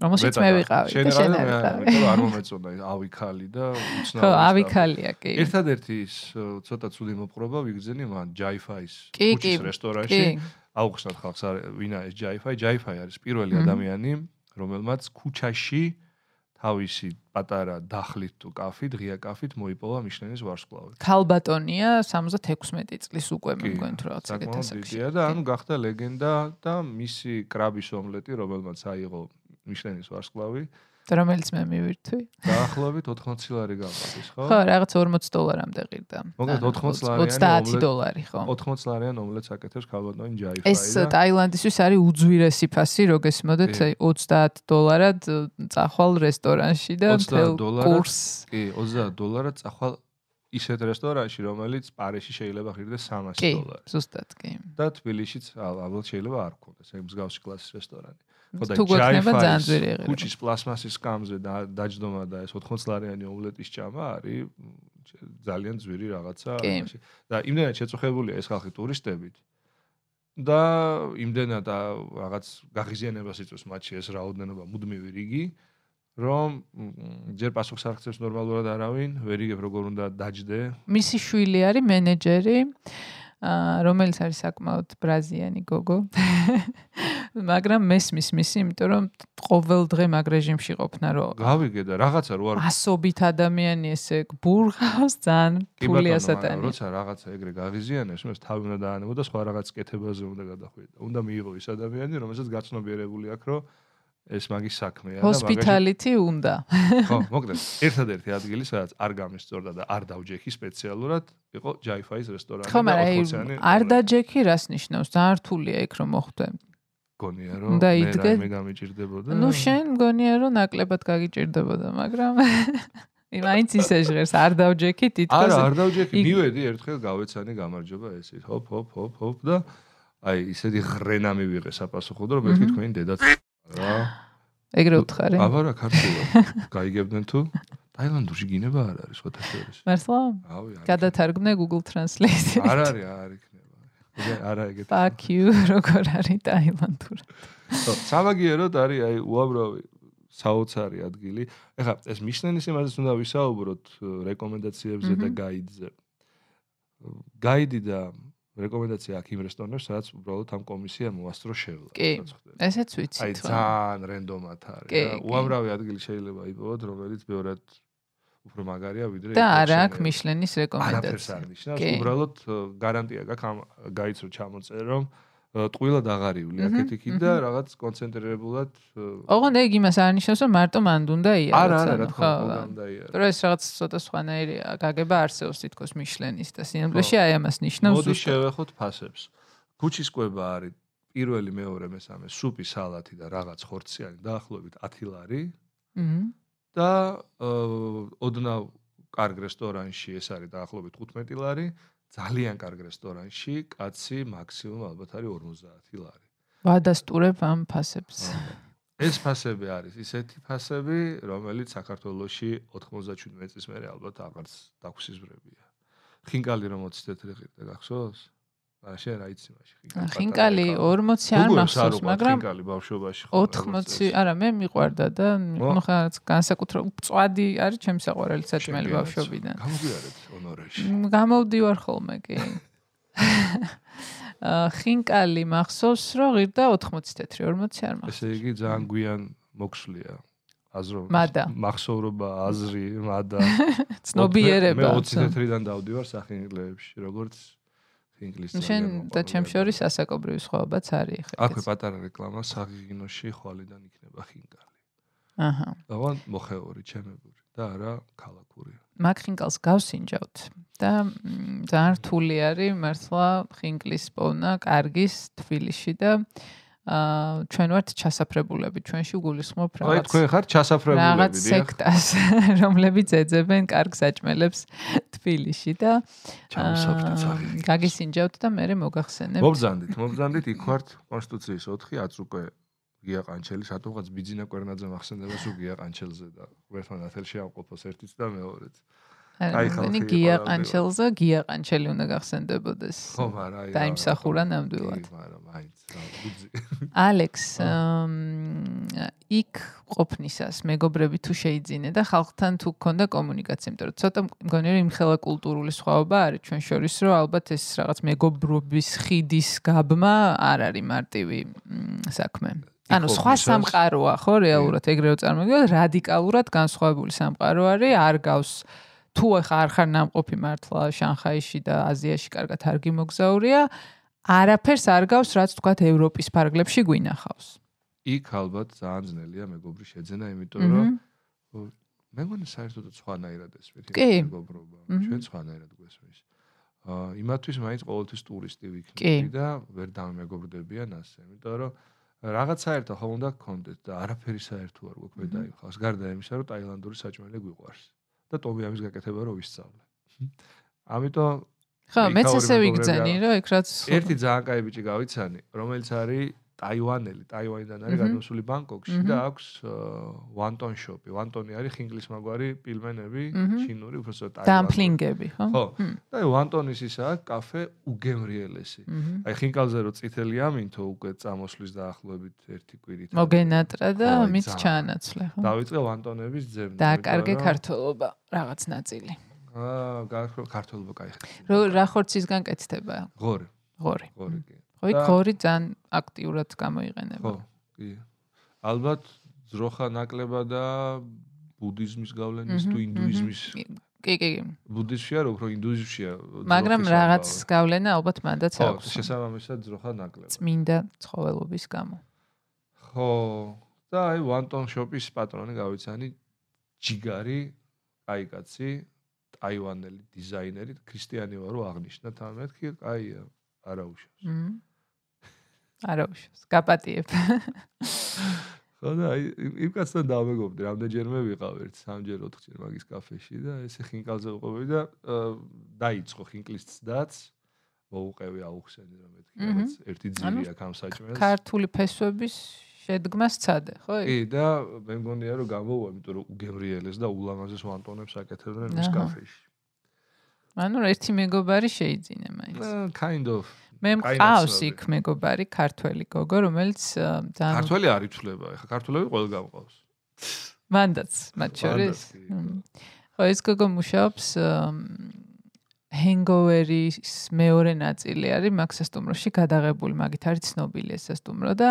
რომელშიც მე ვიყავი და შენ არ ვიყავი. არ მომეწონა ავიქალი და უცნაური. ხო, ავიქალია, კი. ერთადერთი ის ცოტა ცუდი მოპყრობა ვიგზენი მან ჯაიფაის კუჩის რესტორანში. აუხსნათ ხალხს ვინა ეს ჯაიფაი? ჯაიფაი არის პირველი ადამიანი, რომელმაც ქუჩაში თავისი პატარა დახლით თუ კაფით, ღია კაფით მოიპოვა მიშლენის ვარსკვლავი. ქალბატონია 76 წლის უკვე მე მგონი თუ რაღაც ეგეთ ასაკში. და ანუ გახდა ლეგენდა და მისი კრაბის ომლეტი, რომელმაც აიღო მიშლენის ვარსკვლავი, რომელიც მე მივირთვი. დაახლოებით 80 ლარი გამადის, ხო? ხო, რაღაც 40 დოლარამდე ღირდა. მოკლედ 80 ლარიანი 30 დოლარი, ხო? 80 ლარიან ომლეტს აკეთებს ქალბატონი ჯაიფაი ეს ტაილანდისთვის არის უძვირესი ფასი, რო გესმოდეთ 30 დოლარად წახვალ რესტორანში და მთელ კურს. კი, 30 დოლარად წახვალ ისეთ რესტორანში, რომელიც პარიში შეიძლება ღირდეს 300 დოლარი. კი, ზუსტად კი. და თბილისშიც ალბათ შეიძლება არ გქონდეს ეგ მსგავსი კლასის რესტორანი. ხოდა ჯაიფაის ქუჩის პლასმასის სკამზე დაჯდომა და ეს 80 ლარიანი ომლეტის ჭამა არის ძალიან ძვირი რაღაცა და იმდენად შეწუხებულია ეს ხალხი ტურისტებით და იმდენად რაღაც გაღიზიანებას იწვევს მათში ეს რაოდენობა მუდმივი რიგი რომ ჯერ პასუხს აღწევს ნორმალურად არავინ, ვერ იგებ როგორ უნდა დაჯდე. მისი შვილი არის მენეჯერი. რომელიც არის საკმაოდ ბრაზიანი გოგო. მაგრამ მესმის მისი, იმიტომ რომ ყოველ დღე მაგ რეჟიმში ყოფნა რო. გავიგე და რაღაცა რო არ ასობით ადამიანი ესე ბურღავს ძალიან ფული ასატანი. როცა რაღაცა ეგრე გავიზიანებს, მე თავი უნდა დაანებო და სხვა რაღაც კეთებაზე უნდა გადახვიდე. უნდა მიიღო ის ადამიანი, რომელსაც გაცნობიერებული აქვს, რომ ეს მაგის საქმეა და მაგაში ჰოსპიტალიტი უნდა. ხო, მოკლედ, ერთადერთი ადგილი, სადაც არ გამისწორდა და არ დავჯექი სპეციალურად, იყო ჯაიფაის რესტორანი და ოთხოციანი. არ დაჯექი რას ნიშნავს? ძალიან რთულია იქ რომ მოხვდე. გონია რომ მე მე გამიჭirdებოდა. ნუ შენ გონია რომ ნაკლებად გაგიჭirdებოდა, მაგრამ იმაინც ისე ჟღერს არ დავჯექი თითქოს. არა, არ დავჯექი, მივედი ერთხელ გავეცანი გამარჯობა ესეთ. ჰოპ, ჰოპ, ჰოპ, ჰოპ და აი ისეთი ღრენა მივიღე საპასუხოდ რომ მეთქი თქვენი დედაც რა ეგრე უთხარი აბა რა ქართულად გაიგებდნენ თუ ტაილანდურში გინება არ არის ხოთა შორის. მართლა? ავი არ. გადათარგმნე Google Translate-ით. არ არის, არ იქნება. არა ეგეთ. Fuck you, როგორ არის ტაილანდური. ხო, სამაგიეროდ არის აი უამრავი საოცარი ადგილი. ეხა ეს მიშლენის იმაზეც უნდა ვისაუბროთ რეკომენდაციებზე და გაიდზე. გაიდი და რეკომენდაცია აქ იმ რესტორნებს, სადაც უბრალოდ ამ კომისიამ მოასწრო შევლა. კი, ესეც ვიცი. აი ძალიან რენდომად არის უამრავი ადგილი შეიძლება იპოვოთ, რომელიც ბევრად უფრო მაგარია ვიდრე და არა აქ მიშლენის რეკომენდაცია. არაფერს არ ნიშნავს, უბრალოდ გარანტია გაქვს ამ გაიცრო ჩამოწერო, რომ ტყუილად აღარიული აქეთ იქით და რაღაც კონცენტრირებულად ოღონდ ეგ იმას არ ნიშნავს რომ მარტო მანდ უნდა იაროს არა არა რა თქმა უნდა უნდა იარო რომ ეს რაღაც ცოტა სხვანაირია გაგება არსებობს თითქოს მიშლენის და სინამდვილეში აი ამას ნიშნავს მოდი შევეხოთ ფასებს. ქუჩის კვება არის პირველი მეორე მესამე სუპი სალათი და რაღაც ხორციანი დაახლოებით 10 ლარი და ოდნავ კარგ რესტორანში ეს არის დაახლოებით 15 ლარი ძალიან კარგ რესტორანში კაცი მაქსიმუმ ალბათ არის 50 ლარი. ვადასტურებ ამ ფასებს. ეს ფასები არის ისეთი ფასები, რომელიც საქართველოსში 97 წლის მერე ალბათ აღარც დაგვსიზბრებია. ხინკალი რომ 20 თეთრი ღირდა გახსოვს? არა შენ რა იცი მაშინ? ხინკალი 40 არ მახსოვს მაგრამ ხინკალი ბავშვობაში ხო 80 არა მე მიყვარდა და ნუ ხა განსაკუთრებით მწვადი არის ჩემი საყვარელი საჭმელი ბავშვობიდან. გამოგიარეთ ონორეში. გამოვდივარ ხოლმე კი. ხინკალი მახსოვს რომ ღირდა 80 თეთრი 40 არ მახსოვს. ესე იგი ძალიან გვიან მოქსვლია აზრო მახსოვრობა აზრი მადა. ცნობიერება. მე 20 თეთრიდან დავდივარ სახინგლეებში როგორც ინგლისური. შენ და ჩემ შორის ასაკობრივი სხვაობაც არის ხე. აქვე პატარა რეკლამა საღიგინოში ხვალიდან იქნება ხინკალი. აჰა. დავან მოხეური ჩემებური და არა ქალაქური. მაგ ხინკალს გავსინჯავთ და ძალიან რთული არის მართლა ხინკლის პოვნა კარგის თბილისში და აა ჩვენ ვართ ჩასაფრებულები ჩვენში გულისხმობ რაღაც აი თქვენ ხართ ჩასაფრებულები რაღაც სექტას რომლებიც ეძებენ კარგ საჭმელებს თბილისში და გაგისინჯავთ და მე მოგახსენებ. მობზანდით მობზანდით იქ ვართ კონსტიტუციის 4 აწ უკვე გია ყანჩელი სათუღაც ბიძინა კვერნაძე მახსენდება სულ გია ყანჩელზე და ერთმანეთს ათელში ავყოფოს ერთიც და მეორეც. აი ხალხი გია ყანჩელზე გია ყანჩელი უნდა გახსენდებოდეს. ხო მაგრამ აი დაიმსახურა ნამდვილად. მაგრამ მაინც ბუძი ალექს იქ ყოფნისას მეგობრები თუ შეიძინე და ხალხთან თუ გქონდა კომუნიკაცია. იმიტომ რომ ცოტა მგონი რომ იმხელა კულტურული სხვაობა არის ჩვენ შორის რომ ალბათ ეს რაღაც მეგობრობის ხიდის გაბმა არ არის მარტივი საქმე. ანუ სხვა სამყაროა ხო რეალურად ეგრევე წარმოგიდგენთ რადიკალურად განსხვავებული სამყარო არის არ გავს თუ ახლა არ ხარ ნამყოფი მართლა შანხაიში და აზიაში კარგად არ გიმოგზაურია, არაფერს არ გავს, რაც თქვა ევროპის ფარგლებში გვინახავს. იქ ალბათ ძალიან ძნელია მეგობრი შეძენა, იმიტომ რომ მე მგონი საერთოდ სხვანაირად ეს მეგობრობა, ჩვენ სხვანაირად გვესმის. აა იმათვის მაინც ყოველთვის ტურისტი ვიქნები და ვერ დამეგობრდებიან ასე, იმიტომ რომ რაღაც საერთო ხომ უნდა გქონდეთ და არაფერი საერთო არ გვაქვს მე დაიხავს. გარდა იმისა, რომ ტაილანდური საჭმელი გვიყვარს. და ტომიამის გაკეთება რო ვისწავლე. ამიტომ ხო, მეც ესე ვიგზანი, რომ ეგ რაც ერთი ძალიან კაი ბიჭი გავიცანი, რომელიც არის ტაივანელი, ტაივანიდან არის გადმოსული ბანგკოკში და აქვს ვანტონ შოპი. ვანტონი არის ხინგლის მაგვარი პილმენები, ჩინური, უბრალოდ ტაივანი. დამპლინგები, ხო? ხო. და ვანტონის ისაა კაფე უგემრიელესი. აი ხინკალზე რო წითელი ამინთო უკვე წამოსვლის დაახლოებით ერთი კვირით. მოგენატრა და მით ჩაანაცვლე, ხო? დავიწყე ვანტონების ძებნა. და კარგი ქართულობა რაღაც ნაწილი. აა, ქართულობა кай ხარ. რო რა ხორცისგან კეთდება? ღორი. ღორი. ღორი კი. ხო, ქორი ძალიან აქტიურად გამოიყენება. ხო, კი. ალბათ ძროხა ნაკლება და ბუდიზმის გავლენის თუ ინდუიზმის კი, კი, კი. ბუდიზმშია, რო უფრო ინდუიზმშია. მაგრამ რაღაც გავლენა ალბათ მანდაც აქვს. ხო, შესაბამისად ძროხა ნაკლება. წმინდა ცხოველობის გამო. ხო, და აი ვანტონ შოპის პატრონი გავიცანი ჯიგარი, აი კაცი, ტაივანელი დიზაინერი, ქრისტიანი ვარო აღნიშნა თამეთქი, აია, არაუშავს. მმ. არაუშავს. გაპატიებ. ხო და იმ კაცთან დავმეგობდი, რამდენჯერმე ვიყავ ერთ სამჯერ ოთხჯერ მაგის კაფეში და ესე ხინკალზე ვიყავი და დაიწყო ხინკლის ცდაც. მოუყევი აუხსენი რომ მეთქი რაღაც ერთი ძილი აქ ამ საჭმელს. ქართული ფესვების შედგმას ცადე, ხო? კი, და მე მგონია რომ გამოვვა, იმიტომ რომ უგემრიელეს და ულამაზეს ვანტონებს აკეთებდნენ ის კაფეში. ანუ ერთი მეგობარი შეიძინა მაინც. kind of. მე მყავს იქ მეგობარი ქართველი გოგო, რომელიც ძალიან ქართველი არ იცვლება, ეხა ქართველები ყველგან მყავს. მანდაც, მათ შორის. ხო, ეს გოგო მუშაობს Hangover-ის მეორე ნაწილი არის მაქსასტუმროში გადაღებული, მაგით არის ცნობილი ეს სასტუმრო და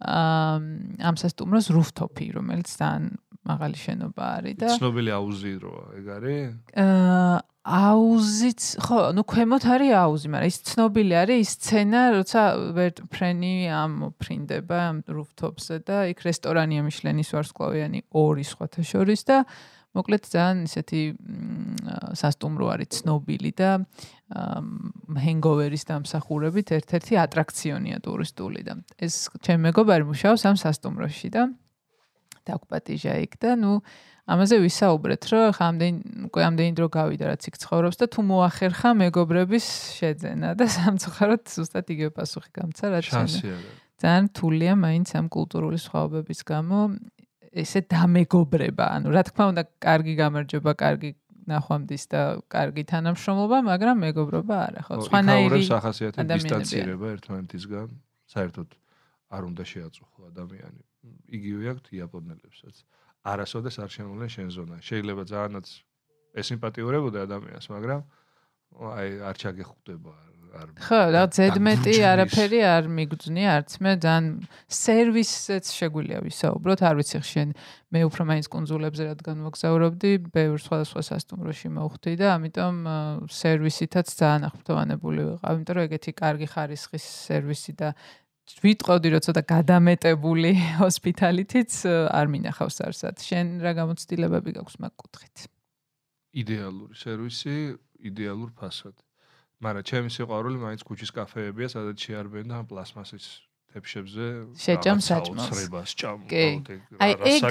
ამ სასტუმროს rooftop-ი, რომელიც ძალიან მაღალი შენობა არის და ცნობილი აუზი როა, ეგ არის? აა აუზიც, ხო, ну ქვემოთ არის აუზი, მაგრამ ის ცნობილი არის ის სცენა, როცა ვერტფრენი ამოფრინდება ამ rooftop-ზე და იქ რესტორანია მიშლენის ვარსკვლავიანი ორი სხვათა შორის და მოკლედ ძალიან ისეთი სასტუმრო არის ცნობილი და Hangover-ის დამსახურებით ერთ-ერთი ატრაქციონია ტურისტული და ეს ჩემ მეგობარი მუშაობს ამ სასტუმროში და დაგპატიჟა იქ და ნუ ამაზე ვისაუბრეთ, რომ ხა ამდენ უკვე ამდენი დრო გავიდა რაც იქ ცხოვრობს და თუ მოახერხა მეგობრების შეძენა და სამწუხაროდ ზუსტად იგივე პასუხი გამცა რაც ძალიან თულია მაინც ამ კულტურული სხვაობების გამო ესე დამეგობრება. ანუ რა თქმა უნდა, კარგი გამარჯობა, კარგი ნახვამდის და კარგი თანამშრომლობა, მაგრამ მეგობრობა არა, ხო? სხვანაირი სახასიათი დისტანცირება ერთმანეთისგან, საერთოდ არ უნდა შეაწუხო ადამიანი. იგივე აქვს იაპონელებსაც. არასოდეს არ შემოვლენ შენ ზონა. შეიძლება ძალიანაც ესიმპათიურებოდე ადამიანს, მაგრამ აი არ ჩაგეხუტება არ ხო, რა ზედმეტი არაფერი არ მიგძნია, არც მე ძალიან სერვისიც შეგვიძლია ვისაუბროთ, არ ვიცი ხშენ მე უფრო მაინც კონსულებზე რადგან მოგზაურობდი, ბევრ სხვადასხვა სასტუმროში მოვხვდი და ამიტომ სერვისითაც ძალიან აღფრთოვანებული ვიყავ, იმიტომ რომ ეგეთი კარგი ხარისხის სერვისი და ვიტყოდი რომ ცოტა გადამეტებული ჰოსპიტალითიც არ მინახავს არსად. შენ რა გამოცდილებები გაქვს მაგ კუთხით? იდეალური სერვისი, იდეალურ ფასად. მაგრამ ჩემი სიყვარული მაინც ქუჩის კაფეებია, სადაც შეარბენ და პლასმასის თეფშებზე შეჭამ საჭმელს. კი. აი ეგ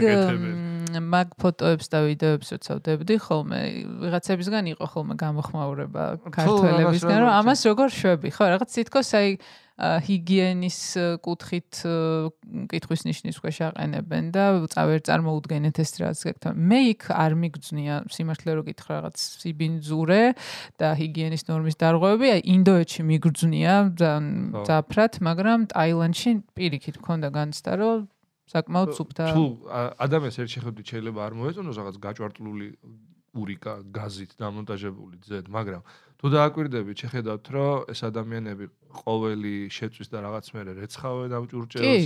მაგ ფოტოებს და ვიდეოებს როცავდებდი ხოლმე, ვიღაცებისგან იყო ხოლმე გამოხმაურება ქართველებისგან, რომ ამას როგორ შვები, ხო, რაღაც თითქოს აი ჰიგიენის კუთხით კითხვის ნიშნის ქვეშ აყენებენ და წავერ წარმოუდგენეთ ეს რაც გეკთან. მე იქ არ მიგძნია სიმართლე რო გითხრა რაღაც სიბინძურე და ჰიგიენის ნორმის დარღვევები, აი ინდოეთში მიგძნია ძაფრად, მაგრამ ტაილანდში პირიქით მქონდა განცდა რომ საკმაოდ სუფთა თუ ადამიანს ერთ შეხედვით შეიძლება არ მოეწონოს რაღაც გაჭვარტლული ურიკა გაზით დამონტაჟებული ძედ, მაგრამ თუ დააკვირდებით, შეხედავთ, რომ ეს ადამიანები ყოველი შეწვის და რაღაც მერე რეცხავენ ამ ჭურჭელს,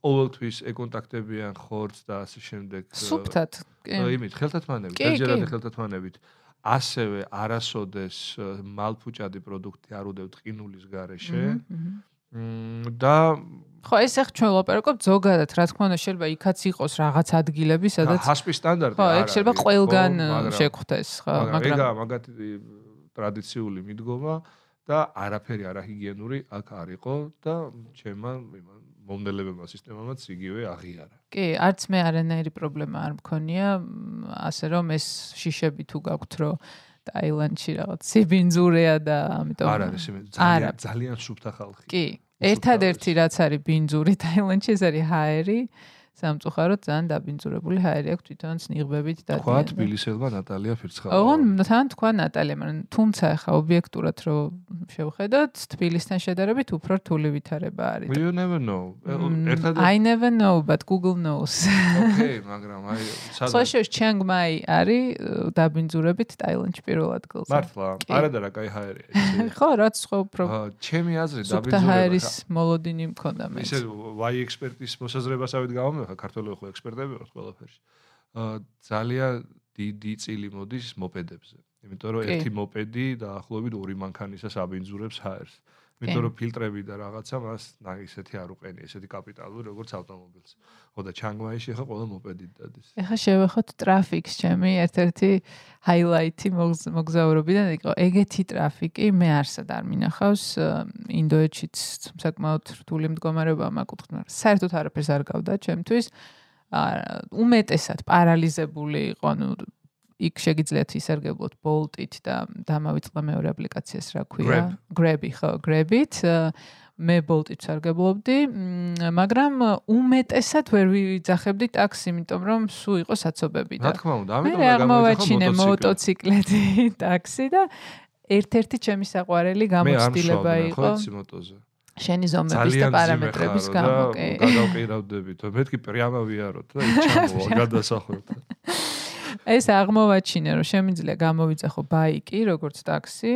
ყოველთვის ეკონტაქტებიან ხორცს და ასე შემდეგ. სუფთად, კი. იმით, ხელთათმანებით, დაჯერად ხელთათმანებით. ასევე არასოდეს მალფუჭადი პროდუქტი არ უდევთ ყინულის გარეშე. და ხო ეს ახ ჩვენ ლაპარაკობთ ზოგადად რა თქმა უნდა შეიძლება იქაც იყოს რაღაც ადგილები სადაც ჰასპი სტანდარტი არა ხო ეგ შეიძლება ყველგან შეგვხვდეს ხო მაგრამ ეგა მაგათი ტრადიციული მიდგომა და არაფერი არაჰიგიენური აქ არ იყო და ჩემმა მომნელებმა სისტემამაც იგივე აღიარა. კი, არც მე არანაირი პრობლემა არ მქონია, ასე რომ ეს შიშები თუ გაქვთ, რომ ტაილანდში რაღაც სიბინძურეა და ამიტომ არ არის ძალიან ძალიან სუფთა ხალხი. კი, ერთადერთი რაც არის ბინძური ტაილანდში ეს არის ჰაერი. სამწუხაროდ ძალიან დაბინძურებული ჰაერი აქვს თვითონ ნიღბებით და თქვა თბილისელმა ნატალია ფირცხალა. ოღონ თან თქვა ნატალია, მაგრამ თუმცა ახლა ობიექტურად რო შევხედოთ, თბილისთან შედარებით უფრო რთული ვითარება არის. You never know. ერთადერთი I never know, but Google knows. Okay, მაგრამ აი სადაც სოშიო ჩანგ მაი არის დაბინძურებით ტაილანდში პირველ ადგილზე. მართლა, არა და რა кай ჰაერია. ხო, რაც ხო უფრო ჩემი აზრით დაბინძურება. ჰაერის მოლოდინი მქონდა მე. ისე Y ექსპერტის მოსაზრებასავით გამომე ხა ქართული ხო ექსპერტები ვართ ყველაფერში. აა ძალიან დიდი წილი მოდის მოპედებზე. იმიტომ რომ ერთი მოპედი დაახლოებით 2 მანქანისას აბინძურებს ჰაერს. იმიტომ რომ ფილტრები და რაღაცა მას ისეთი არ უყენია, ისეთი კაპიტალური როგორც ავტომობილს. ხო და ჩანგმაიში ხა ყველა მოპედი დადის. ეხა შევეხოთ ტრაფიკს, ჩემი ერთ-ერთი ჰაილაითი მოგზაურობიდან იყო ეგეთი ტრაფიკი, მე არსად არ მინახავს ინდოეთშიც საკმაოდ რთული მდგომარეობა მაკუთხით, მაგრამ საერთოდ არაფერს არ გავდა ჩემთვის. უმეტესად პარალიზებული იყო, ну იქ შეგიძლიათ ისარგებლოთ Bolt-ით და დამავიწყდა მეორე აპლიკაციას, რა ქვია? Grab-ი ხო, Grab-ით. მე ბოლტიც არ გებლობდი, მაგრამ უმეტესად ვერ ვიძახებდი ტაქსი, იმიტომ რომ სულ იყო საცობები და. რა თქმა უნდა, ამიტომ და გამოვაჩინე მოტოციკლეთი, ტაქსი და ერთ-ერთი ჩემი საყვარელი გამოცდილება იყო. მე არ მშობ მოტოზე. შენი ზომების და პარამეტრების გამო, კი. გადავყირავდები თო, მეთქი პრიამა ვიაროთ და ჩამოვა გადასახლოთ. ეს აღმოვაჩინე რომ შემიძლია გამოვიძახო ბაიკი როგორც ტაქსი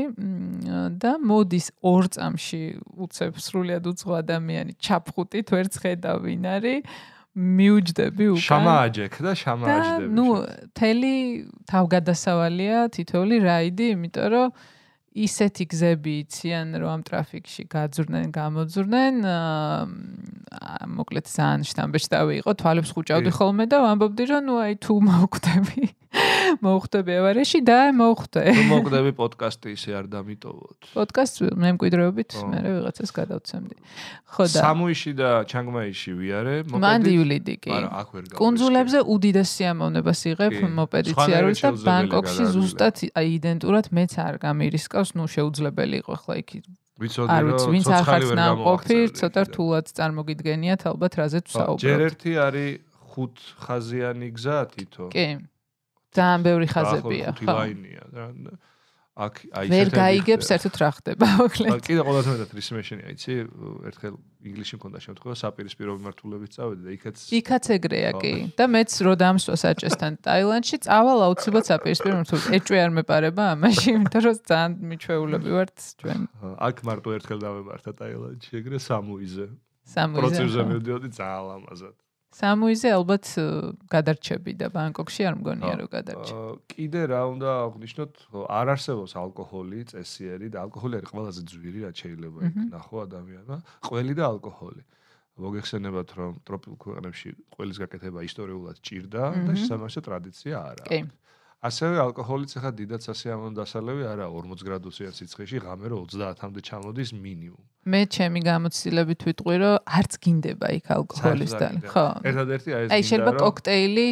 და მოდის ორ წამში უცებ სრულიად უცხო ადამიანი ჩაფხუტით ვერც ხედავ ვინ არის მიუჯდები უკან. შამააჯეკ და შამააჯდები ნუ თელი თავგადასავალია თითოეული რაიდი იმიტომ რომ ისეთი გზები იციან რომ ამ ტრაფიკში გაძვრნენ, გამოძვრნენ, მოკლედ ძალიან შტამბეში დავიყო, თვალებს ხუჭავდი ხოლმე და ვამბობდი რომ ნუ აი თუ მოხვდები. მოხვდები ავარიაში და მოხვდე. მოხვდები პოდკასტი ისე არ დამიტოვოთ. პოდკასტ მე მკვიდრეობით მე რაღაცას გადავცემდი. ხო და სამუიში და ჩანგმაიში ვიარე, მოკლედ. მან დიuliდი კი. არა, აქ ვერ გავიგე. კონძულებზე უდიდეს სიამოვნებას იღებ მოპედიციარულს და ბანკოკში ზუსტად აი იდენტურად მეც არ გამირისკავს, ნუ შეუძლებელი იყო ხლა იქ ვიცოდი რომ ვინც ახაც ნამყოფი, ცოტა რთულად წარმოგიდგენიათ ალბათ რაზეც ვსაუბრობ. ჯერ ერთი არის ხუთ ხაზიანი გზა თითო. კი. ძალიან ბევრი ხაზებია, ხო. ლაინია რა. აქ აი ვერ გაიგებს ერთად რა ხდება, მოკლედ. კიდე ყველაზე მეტად რის მეშენია, იცი? ერთხელ ინგლისში მქონდა შემთხვევა, საპირისპირო მიმართულებით წავედი და იქაც იქაც ეგრეა კი. და მეც რო დამსვა საჭესთან ტაილანდში, წავალ აუცილებლად საპირისპირო მიმართულებით. ეჭვი არ მეპარება ამაში, იმიტომ რომ ძალიან მიჩვეულები ვართ ჩვენ. აქ მარტო ერთხელ დავემართა ტაილანდში, ეგრე სამუიზე. სამუიზე. პროცესზე მივდიოდი ძალიან ლამაზად. სამუიზე ალბათ გადარჩები და ბანკოკში არ მგონია რომ გადარჩე. კიდე რა უნდა აღნიშნოთ, არ არსებობს ალკოჰოლი წესიერი და ალკოჰოლი არის ყველაზე ძვირი რაც შეიძლება იქნახო ადამიანმა, ყველი და ალკოჰოლი. მოგეხსენებათ რომ ტროპიკულ ქვეყნებში ყველის გაკეთება ისტორიულად ჭირდა და შესაბამისად ტრადიცია არა. კი. ასევე ალკოჰოლიც ახლა დიდად სასიამოვნო დასალევი არა 40 გრადუსიან სიცხეში ღამე რო 30-მდე ჩამოდის მინიმუმ. მე ჩემი გამოცდილებით ვიტყვი რომ არც გინდება იქ ალკოჰოლის და ხო. ერთადერთი აი ეს აი შეიძლება კოქტეილი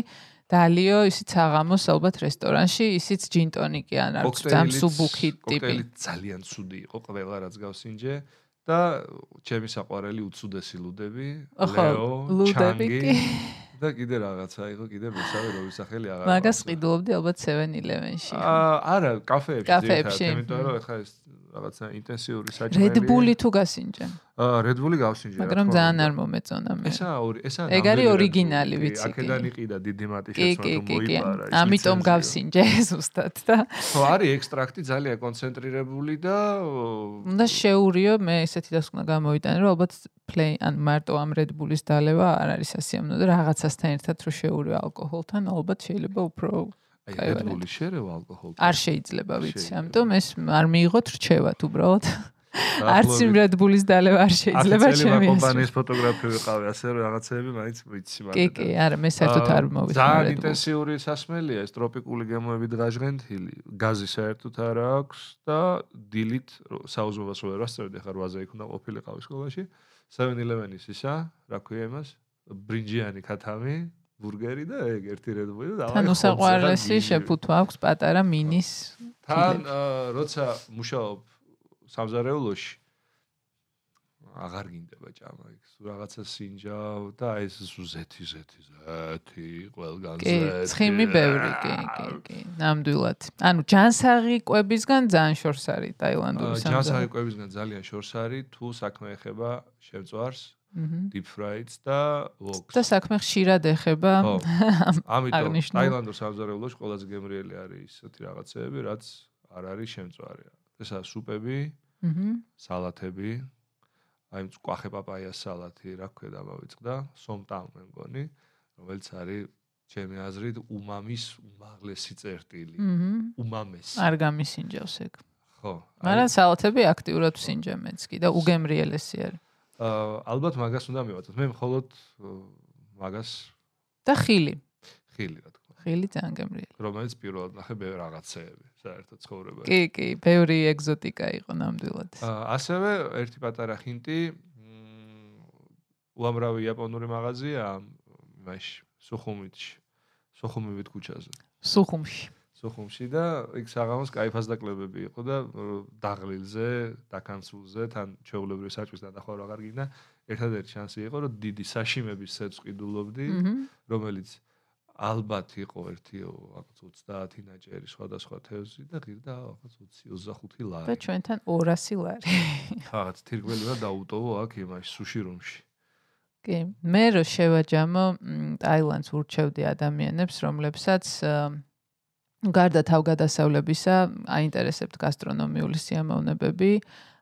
დალიო ისიც აღამოს ალბათ რესტორანში ისიც ჯინტონიკი ან არც ძამსუბუქი ტიპი. კოქტეილი ძალიან ცუდი იყო ყველა რაც გავსინჯე. და ჩემი საყვარელი უცუდესი ლუდები, ლეო, ჩანგი. და კიდე რაღაცა იყო კიდე მესავე რო ვისახელი აღარ მაგას ყიდულობდი ალბათ 7-11-ში აა არა კაფეებში კაფეებში. იმიტომ რომ ეხლა ეს რაღაცა ინტენსიური საჭმელი. Bull-ი თუ გასინჯე აა Red Bull-ი გავსინჯე მაგრამ ძალიან არ მომეწონა მე. ესა ორი ესა ეგ არის ორიგინალი ვიცი აქედან იყიდა დიდი მატი შეცვალა თუ მოიპარა ამიტომ გავსინჯე ზუსტად და ხო არის ექსტრაქტი ძალიან კონცენტრირებული და უნდა შეურიო მე ესეთი დასკვნა გამოვიტანე რომ ალბათ play ან მარტო ამ Red Bull-ის დალევა არ არის ასიამოვნო და რაღაცასთან ერთად რო შეურიო ალკოჰოლთან ალბათ შეიძლება უფრო აი Red Bull-ი შეერევა ალკოჰოლთან. არ შეიძლება ვიცი, ამიტომ ეს არ მიიღოთ რჩევათ უბრალოდ. არც იმ Red Bull-ის დალევა არ შეიძლება შემიეს. ახლა კომპანიის ფოტოგრაფი ვიყავი, ასე რომ რაღაცეები მაინც ვიცი მაგათ. კი, კი, არა, მე საერთოდ არ მოვიცი. ძალიან ინტენსიური სასმელია ეს ტროპიკული გემოები დღაჟღენთილი. გაზი საერთოდ არ აქვს და დილით საუზმობას ვერ ვასწრებდი, ახლა 8-ზე იქ უნდა ყოფილიყავი სკოლაში. 7-Eleven-ის ისა, რა ქვია იმას? ბრინჯიანი ქათამი, ბურგერი და ეგ ერთი რედბული და თან უსაყვარლესი შეფუთვა აქვს პატარა მინის თან როცა მუშაობ სამზარეულოში აღარ გინდება ჭამა იქ სულ რაღაცა სინჯავ და ეს ზეთი ზეთი ზეთი ყველგან ზეთი კი ცხიმი ბევრი კი კი კი ნამდვილად. ანუ ჯანსაღი კვებისგან ძალიან შორს არის ტაილანდური სამზარეულო ჯანსაღი კვებისგან ძალიან შორს არის თუ საქმე ეხება შემწვარს deep fried-ს და wok-ს. და საქმე ხშირად ეხება. ამიტომ ტაილანდურ სამზარეულოში ყველაზე გემრიელი არის ისეთი რაღაცეები, რაც არ არის შემწვარი. ესაა სუპები, აჰა, სალათები. აი მწკვახე პაპაიას სალათი, რა ქვია დამავიწყდა, სომტამ მე მგონი, რომელიც არის ჩემი აზრით უმამის უმაღლესი წერტილი. უმამესი. არ გამისინჯავს ეგ. ხო. მაგრამ სალათები აქტიურად ვსინჯე მეც კი და უგემრიელესი არის. ალბათ მაგას უნდა მივაწოთ. მე მხოლოდ მაგას და ხილი. ხილი რა თქმა უნდა. ხილი ძალიან გემრიელი. რომელიც პირველად ნახე ბევრ რაღაცეები საერთოდ ცხოვრებაში. კი, კი, ბევრი ეგზოტიკა იყო ნამდვილად. ასევე ერთი პატარა ხინტი უამრავი იაპონური მაღაზია მაშ სუხუმიტში. სუხუმივით ქუჩაზე. სუხუმში. სოხუმში და იქ საღამოს кайფას დაკლებები იყო და დაღლილზე, დაკანცულზე, თან ჩეულებრივი საჭმლის გადახვა აღარ გინდა. ერთადერთი შანსი იყო, რომ დიდი საშიმების სეტს ყიდულობდი, რომელიც ალბათ იყო ერთი 30 ნაჭერი სხვადასხვა თევზი და ღირდა რაღაც 20-25 ლარი. და ჩვენთან 200 ლარი. რაღაც თირკმელი და დაუტოვო აქ იმაში სუში რომში. კი, მე რო შევაჯამო ტაილანდს ურჩევდი ადამიანებს, რომლებსაც აა გარდა თავგადასავლებისა აინტერესებთ გასტრონომიული სიამოვნებები,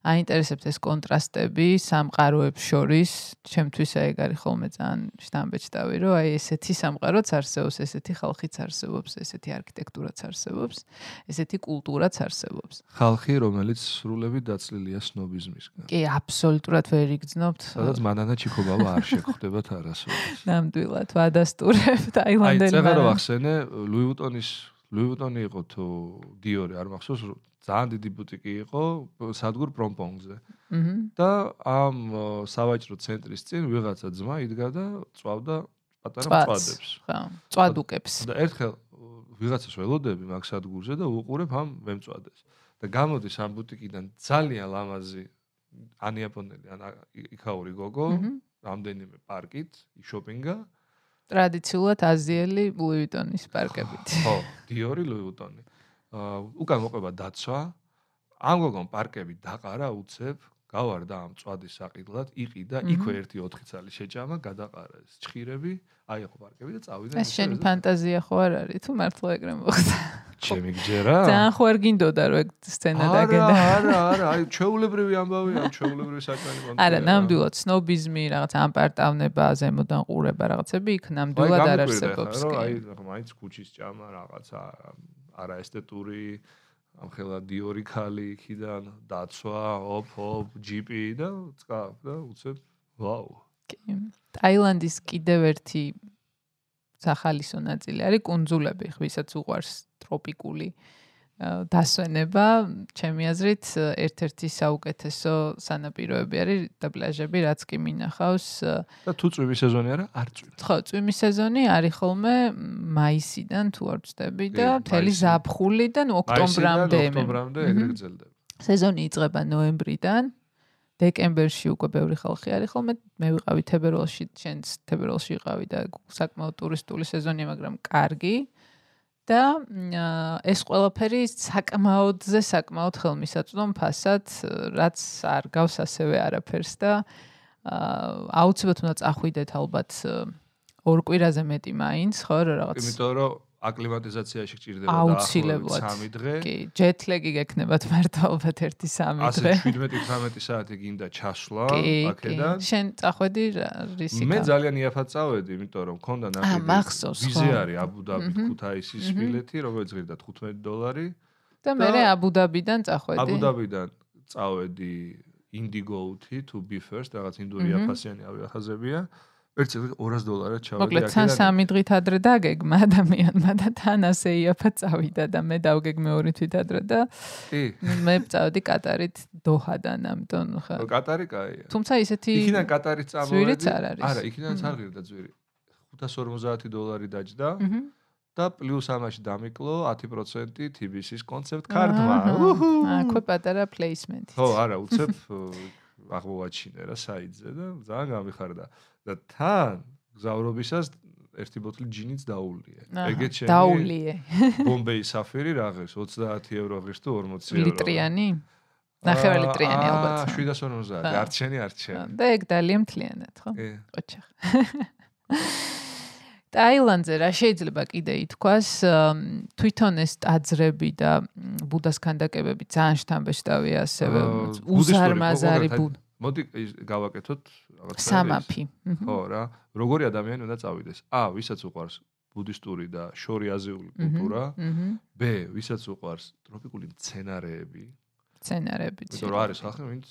აინტერესებთ ეს კონტრასტები სამყაროებს შორის, ჩემთვის ეგ არის ხოლმე ძალიან შთამბეჭდავი, რომ აი ესეთი სამყაროც არსებობს, ესეთი ხალხიც არსებობს, ესეთი არქიტექტურაც არსებობს, ესეთი კულტურაც არსებობს. ხალხი, რომელიც სრულები დაწლილია სნობიზმისგან. კი, აბსოლუტურად ვერ იგრძნობთ. სადაც მანანა ჩიქობავა არ შეგხვდებათ არასოდეს. ნამდვილად ვადასტურებ ტაილანდელმა. აი, წერა ახსენე, ლუი ვუტონის ლუი ვუტონი იყო თუ დიორი, არ მახსოვს ძალიან დიდი ბუტიკი იყო სადგურ პრომპონგზე. აჰა. და ამ სავაჭრო ცენტრის წინ ვიღაცა ძმა იდგა და წვავდა პატარა მწვადებს. ხო, წვადუკებს. და ერთხელ ვიღაცას ველოდები მაგ სადგურზე და უყურებ ამ მემწვადეს. და გამოდის ამ ბუტიკიდან ძალიან ლამაზი ან იაპონელი ან იქაური გოგო, რამდენიმე პარკით, შოპინგა. ტრადიციულად აზიელი ლუი ვიტონის პარკებით. ხო, დიორი ლუი ვიტონი. უკან მოყვება დაცვა ამ გოგონ პარკები დაყარა უცებ გავარდა ამ წვადის საყიდლად იყიდა იქვე ერთი 4 წელი შეჭამა გადაყარა ეს ჭხირები აი ხო პარკები და წავიდა ეს შენი ფანტაზია ხო არ არის? თუ მართლა ეგრე მოხდა? ჩემი გჯერა. ძალიან ხო არ გინდოდა რომ ეგ სცენა დაგედა. არა არა არა აი ჩეულებრივი ამბავია ჩეულებრივი საქმე მომწია არა ნამდვილად სნობიზმი რაღაც ამპარტავნება ზემოდან ყურება რაღაცები იქ ნამდვილად არ არსებობს კი. აი მაინც ქუჩის ჭამა რაღაცა არაესთეტური ამხელა დიორი ქალი იქიდან დაცვა, ოპ ოპ, ჯიპი და წკა და უცებ ვაუ. კი. ტაილანდის კიდევ ერთი სახალისო ნაწილი არის კუნძულები, ვისაც უყვარს ტროპიკული დასვენება, ჩემი აზრით, ერთ-ერთი საუკეთესო სანაპიროები არის და პლაჟები, რაც კი მინახავს. და თუ წვიმის სეზონი არა, არ წვიმს. ხო, წვიმის სეზონი არის ხოლმე მაისიდან თუ არ ვწდები და მთელი ზაფხულიდან ოქტომბრამდე. ოქტომბრამდე ეგრე გრძელდება. სეზონი იწყება ნოემბრიდან. დეკემბერში უკვე ბევრი ხალხი არის ხოლმე. მე ვიყავი თებერვალში, შენც თებერვალში იყავი და საკმაოდ ტურისტული სეზონია, მაგრამ კარგი. და ეს ყველაფერი საკმაოდზე საკმაოდ ხელმისაწვდომ ფასად, რაც არ გავს ასევე არაფერს და აუცილებლად უნდა წახვიდეთ ალბათ ორ კვირაზე მეტი მაინც, ხო, რაღაც. იმიტომ რომ აკლიმატიზაციაში გჭირდება დაახლოებით 3 დღე. კი, ჯეტლეგი გექნებათ მარტო ალბათ 1-3 დღე. ასე 17-18 საათი გინდა ჩასვლა აქედან. შენ წახვედი რისიკა. მე ძალიან იაფად წავედი, იმიტომ რომ მქონდა ნაკები. ვიზა არის აბუდაბის ქუთაისის ბილეთი, რომელიც ღირდა 15 დოლარი. და მე აბუდაბიდან წახვედი. აბუდაბიდან წავედი Indigo-ით to be first, რაღაც ინდური აფასიანი ავიახაზებია. ერთ 200 დოლარად ჩავედი მოკლედ, თან სამი დღით ადრე დაგეგმა ადამიანმა და თან ასე იაფად წავიდა და მე დავგეგმე ორი თვით ადრე და მე წავედი კატარით დოჰადან, ამიტომ ხა. კატარი კაია. თუმცა ისეთი იქიდან კატარით წამოვედი. ზვირიც არ არის. არა, იქიდან წარღირდა ზვირი. 550 დოლარი დაჯდა. აჰა. და პლუს ამაში დამიკლო 10% TBC-ის კონცერტ კარტმა. აქვე პატარა პლეისმენტი. ხო, არა, უცებ აღმოვაჩინე რა საიძე და ძალიან გამიხარდა. და თან გზავრობისას ერთი ბოთლი ჯინიც დაუვლიე. ეგეც შემი დაუვლიე. ბომბეის საფერი რა ღირს 30 euros ღირს თუ 40 euros. ლიტრიანი? ნახევარი ლიტრიანი ალბათ. 750. არჩენი არჩენი. და ეგ ძალიან მთლიანად, ხო? ოჩახ. ტაილანდზე რა შეიძლება კიდე ითქვას, თვითონ ეს ტაძრები და ბუდას ქანდაკებები ძალიან შთამბეჭდავია ასევე უზარმაზარი ბუდა მოდი გავაკეთოთ რაღაც სამაფი. ხო რა, როგორი ადამიანი უნდა წავიდეს? ა, ვისაც უყვარს ბუდისტური და შორიაზიული კულტურა. ბ, ვისაც უყვარს ტროპიკული მცენარეები. მცენარეები. იმიტომ რომ არის ხალხი, ვინც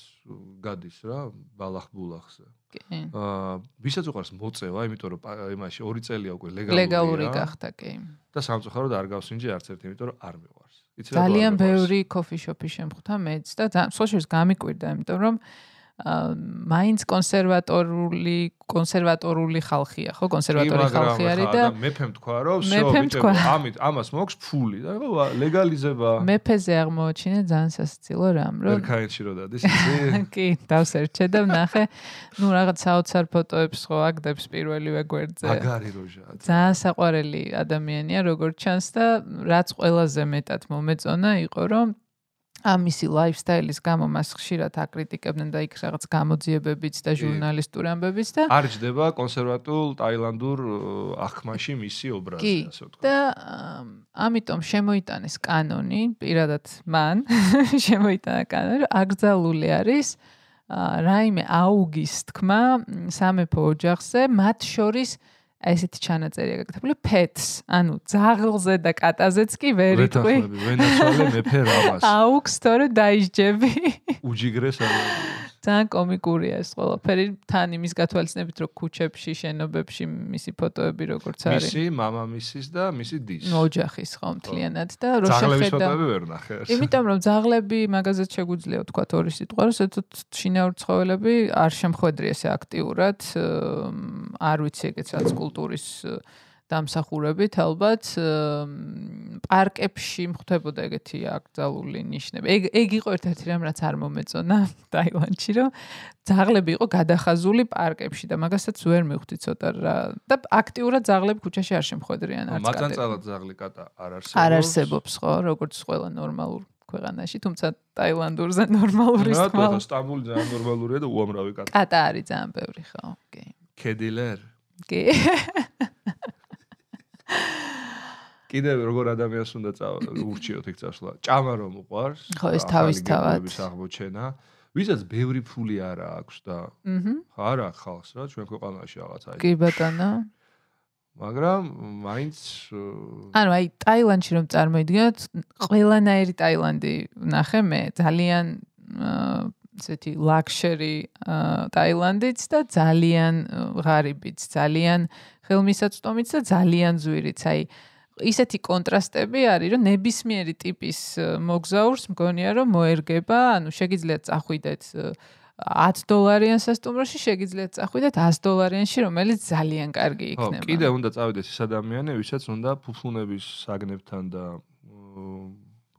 გადის რა, ბალახბულახზე. კი. აა, ვისაც უყვარს მოწევა, იმიტომ რომ იმაში 2 წელია უკვე ლეგალურია. ლეგალური გახდა, კი. და სამწუხაროდ არ გავსინჯი არც ერთი, იმიტომ რომ არ მიყვარს. იცი რა? ძალიან ბევრი კოფი შოპი შემხვდა მეც და სხვა შეს გამიკვირდა, იმიტომ რომ მაინც კონსერვატორული კონსერვატორული ხალხია, ხო? კონსერვატორი ხალხი არის და მეფემ თქვა, რომ შო ბიჭო, ამით ამას მოაქვს ფული და რა ლეგალიზება. მეფეზე აღმოაჩინე ძალიან სასაცილო რამ, რომ ერქაინში რო დადის იცი? კი, დავსერჩე და ვნახე, ну რაღაც საოცარ ფოტოებს ხო აგდებს პირველივე გვერდზე. აგარი როჟა. ძალიან საყვარელი ადამიანია, როგორც ჩანს და რაც ყველაზე მეტად მომეწონა იყო, რომ ამისი ლაიფსტაილის გამო მას ხშირად აკრიტიკებდნენ და იქ რაღაც გამოძიებებიც და ჟურნალისტური ამბებიც და არ ჯდება კონსერვატულ ტაილანდურ ახმაში მისი ობრაზი ასე ვთქვა. და ამიტომ შემოიტანეს კანონი, პირადად მან შემოიტანა კანონი, აკრძალული არის რაიმე აუგის თქმა სამეფო ოჯახზე, მათ შორის აი ესეთი ჩანაწერია გაკეთებული pets ანუ ძაღლზე და კატაზეც კი ვერ იტყვი ვენაცვალე მეფე რამას. აუქს თორე დაიჯები. უჯიგრეს არის ძალიან კომიკურია ეს ყველაფერი. თან იმის გათვალისწინებით რომ ქუჩებში შენობებში მისი ფოტოები როგორც არის. მისი მამამისის და მისი დის. ოჯახის ხო მთლიანად და რო შეხედა ძაღლების ფოტოები ვერ ნახე იმიტომ რომ ძაღლები მაგაზეც შეგვიძლია თქვა ორი სიტყვა რომ ესეთ შინაურ ცხოველები არ შემხვედრი ესე აქტიურად არ ვიცი ეგეც რაც კულტურის დამსახურებით ალბათ პარკებში მხდებოდა ეგეთი აკრძალული ნიშნები. ეგ ეგ იყო ერთ-ერთი რამ რაც არ მომეწონა ტაილანდში, რომ ძაღლები იყო გადახაზული პარკებში და მაგასაც ვერ მივხვდი ცოტა რა და აქტიურად ძაღლები ქუჩაში არ შემხვედრიან არც კატა. მაგანწალად ძაღლი კატა არ არსებობს. არ არსებობს ხო, როგორც ყველა ნორმალურ ქვეყანაში, თუმცა ტაილანდურზე ნორმალური სხვა. რა, სტამბული ძალიან ნორმალურია და უამრავი კატა. კატა არის ძალიან ბევრი ხო, კი. კედილერ. კი. კიდევ როგორ ადამიანს უნდა ურჩიოთ იქ წასვლა. ჭამა რომ უყარს. ხო, ეს თავისთავად. აღმოჩენა. ვისაც ბევრი ფული არა აქვს და აჰა. ხო არა ხალხს რა ჩვენ ქვეყანაში რაღაც აი. კი ბატონო. მაგრამ მაინც ანუ აი ტაილანდში რომ წარმოიდგინოთ, ყველანაირი ტაილანდი ნახე მე ძალიან ესეთი ლაქშერი ტაილანდიც და ძალიან ღარიბიც, ძალიან ხელმისაწვდომიც და ძალიან ზვირიც. აი ისეთი კონტრასტები არის, რომ ნებისმიერი ტიპის მოგზაურს მგონია, რომ მოერგება, ანუ შეგიძლიათ წახვიდეთ 10 დოლარიან სასტუმროში, შეგიძლიათ წახვიდეთ 100 დოლარიანში, რომელიც ძალიან კარგი იქნება. ხო, კიდე უნდა წავიდეს ის ადამიანი, ვისაც უნდა ფუფუნების საგნებთან და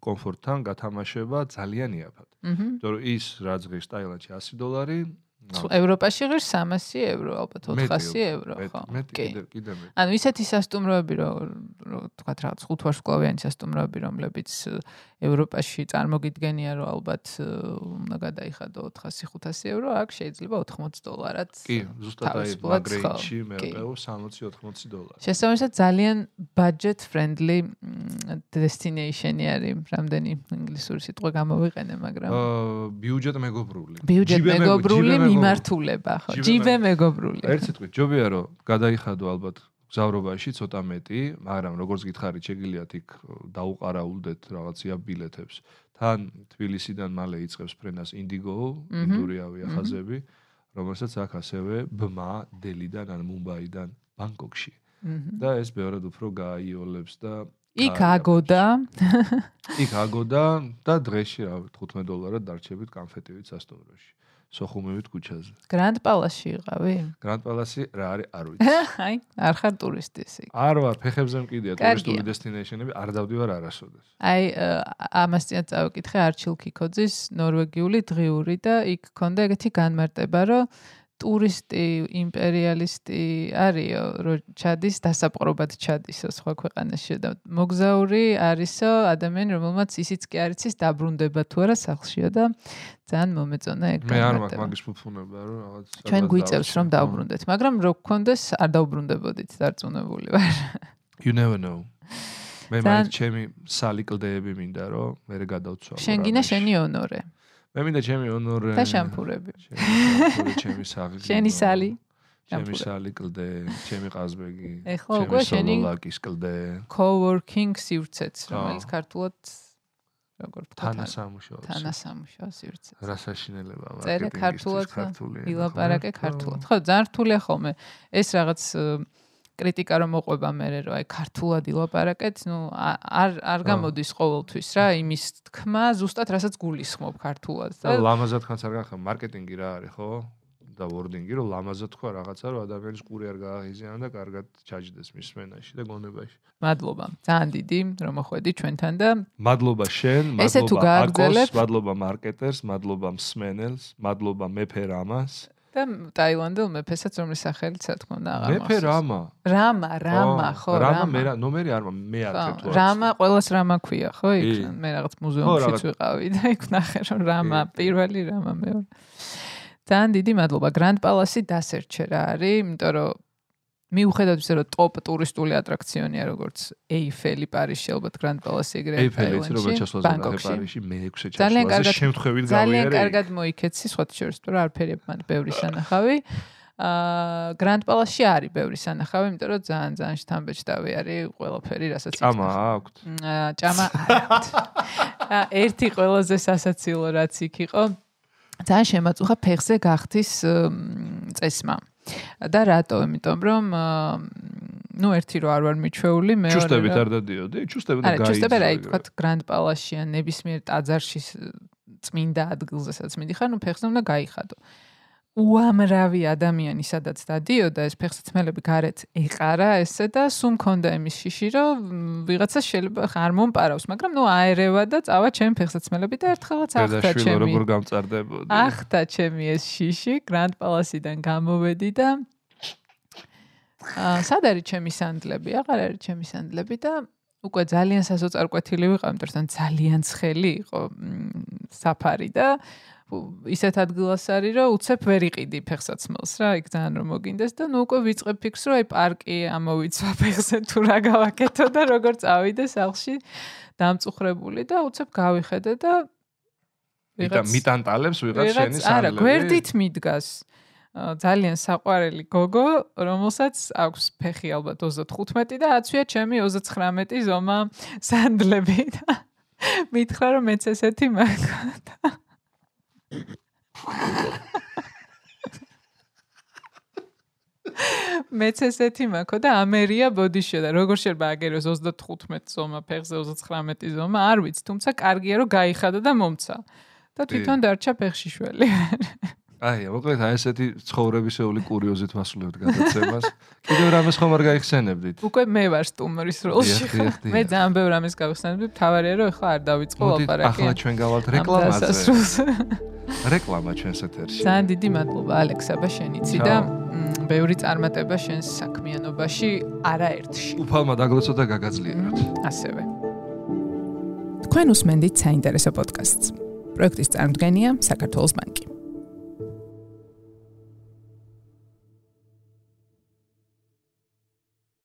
კომფორტთან გათამაშება ძალიან იაფად. იმიტომ რომ ის რაც ღირს ტაილანდში 100 დოლარი, ევროპაში ღირს 300 euro, ალბათ 400 euro, ხო? კი. კიდე მეტი. ანუ ისეთი სასტუმროები, რომ თქვა რაღაც ხუთვარსკვლავიანი სასტუმროები, რომლებიც ევროპაში წარმოგიდგენია, რომ ალბათ უნდა გადაიხადო 400-500 euro, აქ შეიძლება 80 დოლარად. კი, ზუსტად აი მაგ რეინჯში მეყეო 60-80 დოლარი. შესაბამისად ძალიან budget friendly destination-ი არის, რამდენი ინგლისური სიტყვა გამოვიყენე, მაგრამ აა ბიუჯეტ მეგობრული. ბიუჯეტ მეგობრული მიმართულება, ხო? ჯიბე მეგობრული. ერთ სიტყვით, ჯობია რომ გადაიხადო ალბათ გზავრობაში ცოტა მეტი, მაგრამ როგორც გითხარით, შეგიძლიათ იქ დაუყარაულდეთ რაღაცია ბილეთებს. თან თბილისიდან მალე იწყებს ფრენას ინდიგო, ინდური ავიახაზები, რომელსაც აქ ასევე ბმა დელიდან ან მუმბაიდან ბანგკოკში. და ეს ბევრად უფრო გააიოლებს და იქ აგოდა. იქ აგოდა და დღეში რა 15 დოლარად დარჩებით კონფეტივით სასტუმროში. სოხუმებით ქუჩაზე. გრანდ პალასში იყავი? გრანდ პალასი რა არის, არ ვიცი. აი, არ ხარ ტურისტი ისე. არ ვარ, ფეხებზე მკიდია ტურისტული დესტინეიშენები, არ დავდივარ არასოდეს. აი, ამას წინათ წავიკითხე არჩილ კიკოძის ნორვეგიული დღიური და იქ ქონდა ეგეთი განმარტება, რომ ტურისტი იმპერიალისტი არისო, რომ ჩადის დასაპყრობად ჩადისო სხვა ქვეყანაში და მოგზაური არისო ადამიანი, რომელმაც ისიც კი არ იცის დაბრუნდება თუ არა სახლშიო და ძალიან მომეწონა ეგ მე არ მაქვს მაგის ფუფუნება, რომ რაღაც ჩვენ გვიწევს რომ დაუბრუნდეთ, მაგრამ რო გქონდეს არ დაუბრუნდებოდით, დარწმუნებული ვარ. You never know. მე მაინც ჩემი სალი კლდეები მინდა რომ მე გადავცვალო. შენ გინდა შენი ონორე. მე მინდა ჩემი ონორე და შამპურები. ჩემი საღი შენი სალი ჩემი სალი კლდე ჩემი ყაზბეგი ეხლა უკვე შენი ლაკის კლდე. coworking სივრცეც რომელიც ქართულად როგორ ვთქვა თანასამუშაო თანასამუშაო სივრცე რა საშინელება მარკეტინგის ქართულად ილაპარაკე ქართულად. ხო ძალიან რთულია ხოლმე ეს რაღაც კრიტიკა რომ მოყვება მე რომ აი ქართულად ილაპარაკეთ, ნუ არ არ გამოდის ყოველთვის რა იმის თქმა, ზუსტად რასაც გულისხმობ ქართულად. და ლამაზად ხანს არ გახარ მარკეტინგი რა არის, ხო? და ვორდინგი რომ ლამაზად თქვა რაღაცა რომ ადამიანის ყური არ გააღიზიანა და კარგად ჩაჯდეს მის სმენაში და გონებაში. მადლობა. ძალიან დიდი რომ მოხვედი ჩვენთან და მადლობა შენ, მადლობა აკოს, მადლობა მარკეტერს, მადლობა მსმენელს, მადლობა მეფე რამას. და ტაილანდელ მეფესაც რომლის სახელიც რა თქმა უნდა აღარ მეფე რამა? რამა რამა ხო რამა მე რა ნომერი არ მე არ თეთრ რამა ყოველს რამა ქვია ხო იქ მე რაღაც მუზეუმშიც ვიყავი და იქ ნახე რომ რამა პირველი რამა მეორე. ძალიან დიდი მადლობა. გრანდ პალასი დასერჩე რა არის იმიტომ რომ მიუხედავად იმისა, რომ ტოპ ტურისტული ატრაქციონია როგორც ეიფელი პარიზში, ალბათ გრანდ პალასი ეგრე ეიფელი ის როგორ ჩასვლაზე პარიზში მე-6 ჩასვლაზე შემთხვევით გავიარე. ძალიან კარგად მოიქეცი, სხვა შორის თუ რა არაფერი მან ბევრი სანახავი. აა გრანდ პალასში არის ბევრი სანახავი, იმიტომ რომ ძალიან ძალიან შთამბეჭდავი არის ყველაფერი, რასაც იცი. ჭამა აქვთ? აა ჭამა აქვთ. აა ერთი ყველაზე სასაცილო რაც იქ იყო. ძალიან შემაწუხა ფეხზე გახთის წესმა. და რატო? იმიტომ რომ ну ერთი რო არ ვარ მიჩვეული, მეორე ჩუსტებით არ დადიოდი, ჩუსტებით და გაიწა. არა, ჩუსტები რა, თქვა გრანდ პალასში ან ნებისმიერ ტაძარში წმინდა ადგილზე სადაც მიდიხარ, ну ფეხზე უნდა გაიხადო. უამრავი ადამიანი სადაც დადიოდა ეს ფეხსაცმელები გარეთ ეყარა ესე და სულ მქონდა იმის შიში რომ ვიღაცა შეიძლება ხარ მომპარავს მაგრამ ნუ აერევა და წავა ჩემ ფეხსაცმელები და ერთხელაც ახთა ჩემი როგორ გამწარდებოდი ახთა ჩემი ეს შიში გრანდ პალასიდან გამოვედი და აა სად არის ჩემი სანდლები? აღარ არის ჩემი სანდლები და უკვე ძალიან სასოწარკვეთილი ვიყავ იმიტომ რომ ძალიან ცხელი იყო საფარი და ისეთ ადგილას არის, რომ უცებ ვერ იყიდი ფეხსაცმელს რა, იქ ძალიან რომ მოგინდეს და ნუ უკვე ვიწყებ ფიქს, რომ აი პარკი ამოვიცვა ფეხზე თუ რა გავაკეთო და როგორ წავიდე სახლში დამწუხრებული და უცებ გავიხედე და ვიღაც მიტანტალებს ვიღაც შენი სახლები. არა, გვერდით მიდგას. ძალიან საყვარელი გოგო, რომელსაც აქვს ფეხი ალბათ 35 და აცვია ჩემი 39 ზომა სანდლები და მითხრა რომ მეც ესეთი მაქვს. მეც ესეთი მაქვს და ამერია ბოდიშო და როგორ შეიძლება აგეროს 35 ზომა ფეხზე 39 ზომა არ ვიცი თუმცა კარგია რომ გაიხადა და მომცა. და თვითონ დარჩა ფეხში შველი აი, მოკლედ აი ესეთი ცხოვრებისეული კურიოზით ვასრულებთ გადაცემას. კიდევ რამეს ხომ არ გაიხსენებდით? უკვე მე ვარ სტუმრის როლში. მე ძალიან ბევრ რამეს გავხსენებდი, თავარია რომ ახლა არ დავიწყო ლაპარაკი. ახლა ჩვენ გავალთ რეკლამაზე. რეკლამა ჩვენს ეთერში. ძალიან დიდი მადლობა ალექსაბა შენიცი და ბევრი წარმატება შენს საქმიანობაში არაერთში. უფალმა დაგლოცოთ და გაგაძლიეროთ. ასევე. თქვენ უსმენთ საინტერესო პოდკასტს. პროექტის წარმოდგენია საქართველოს ბანკი.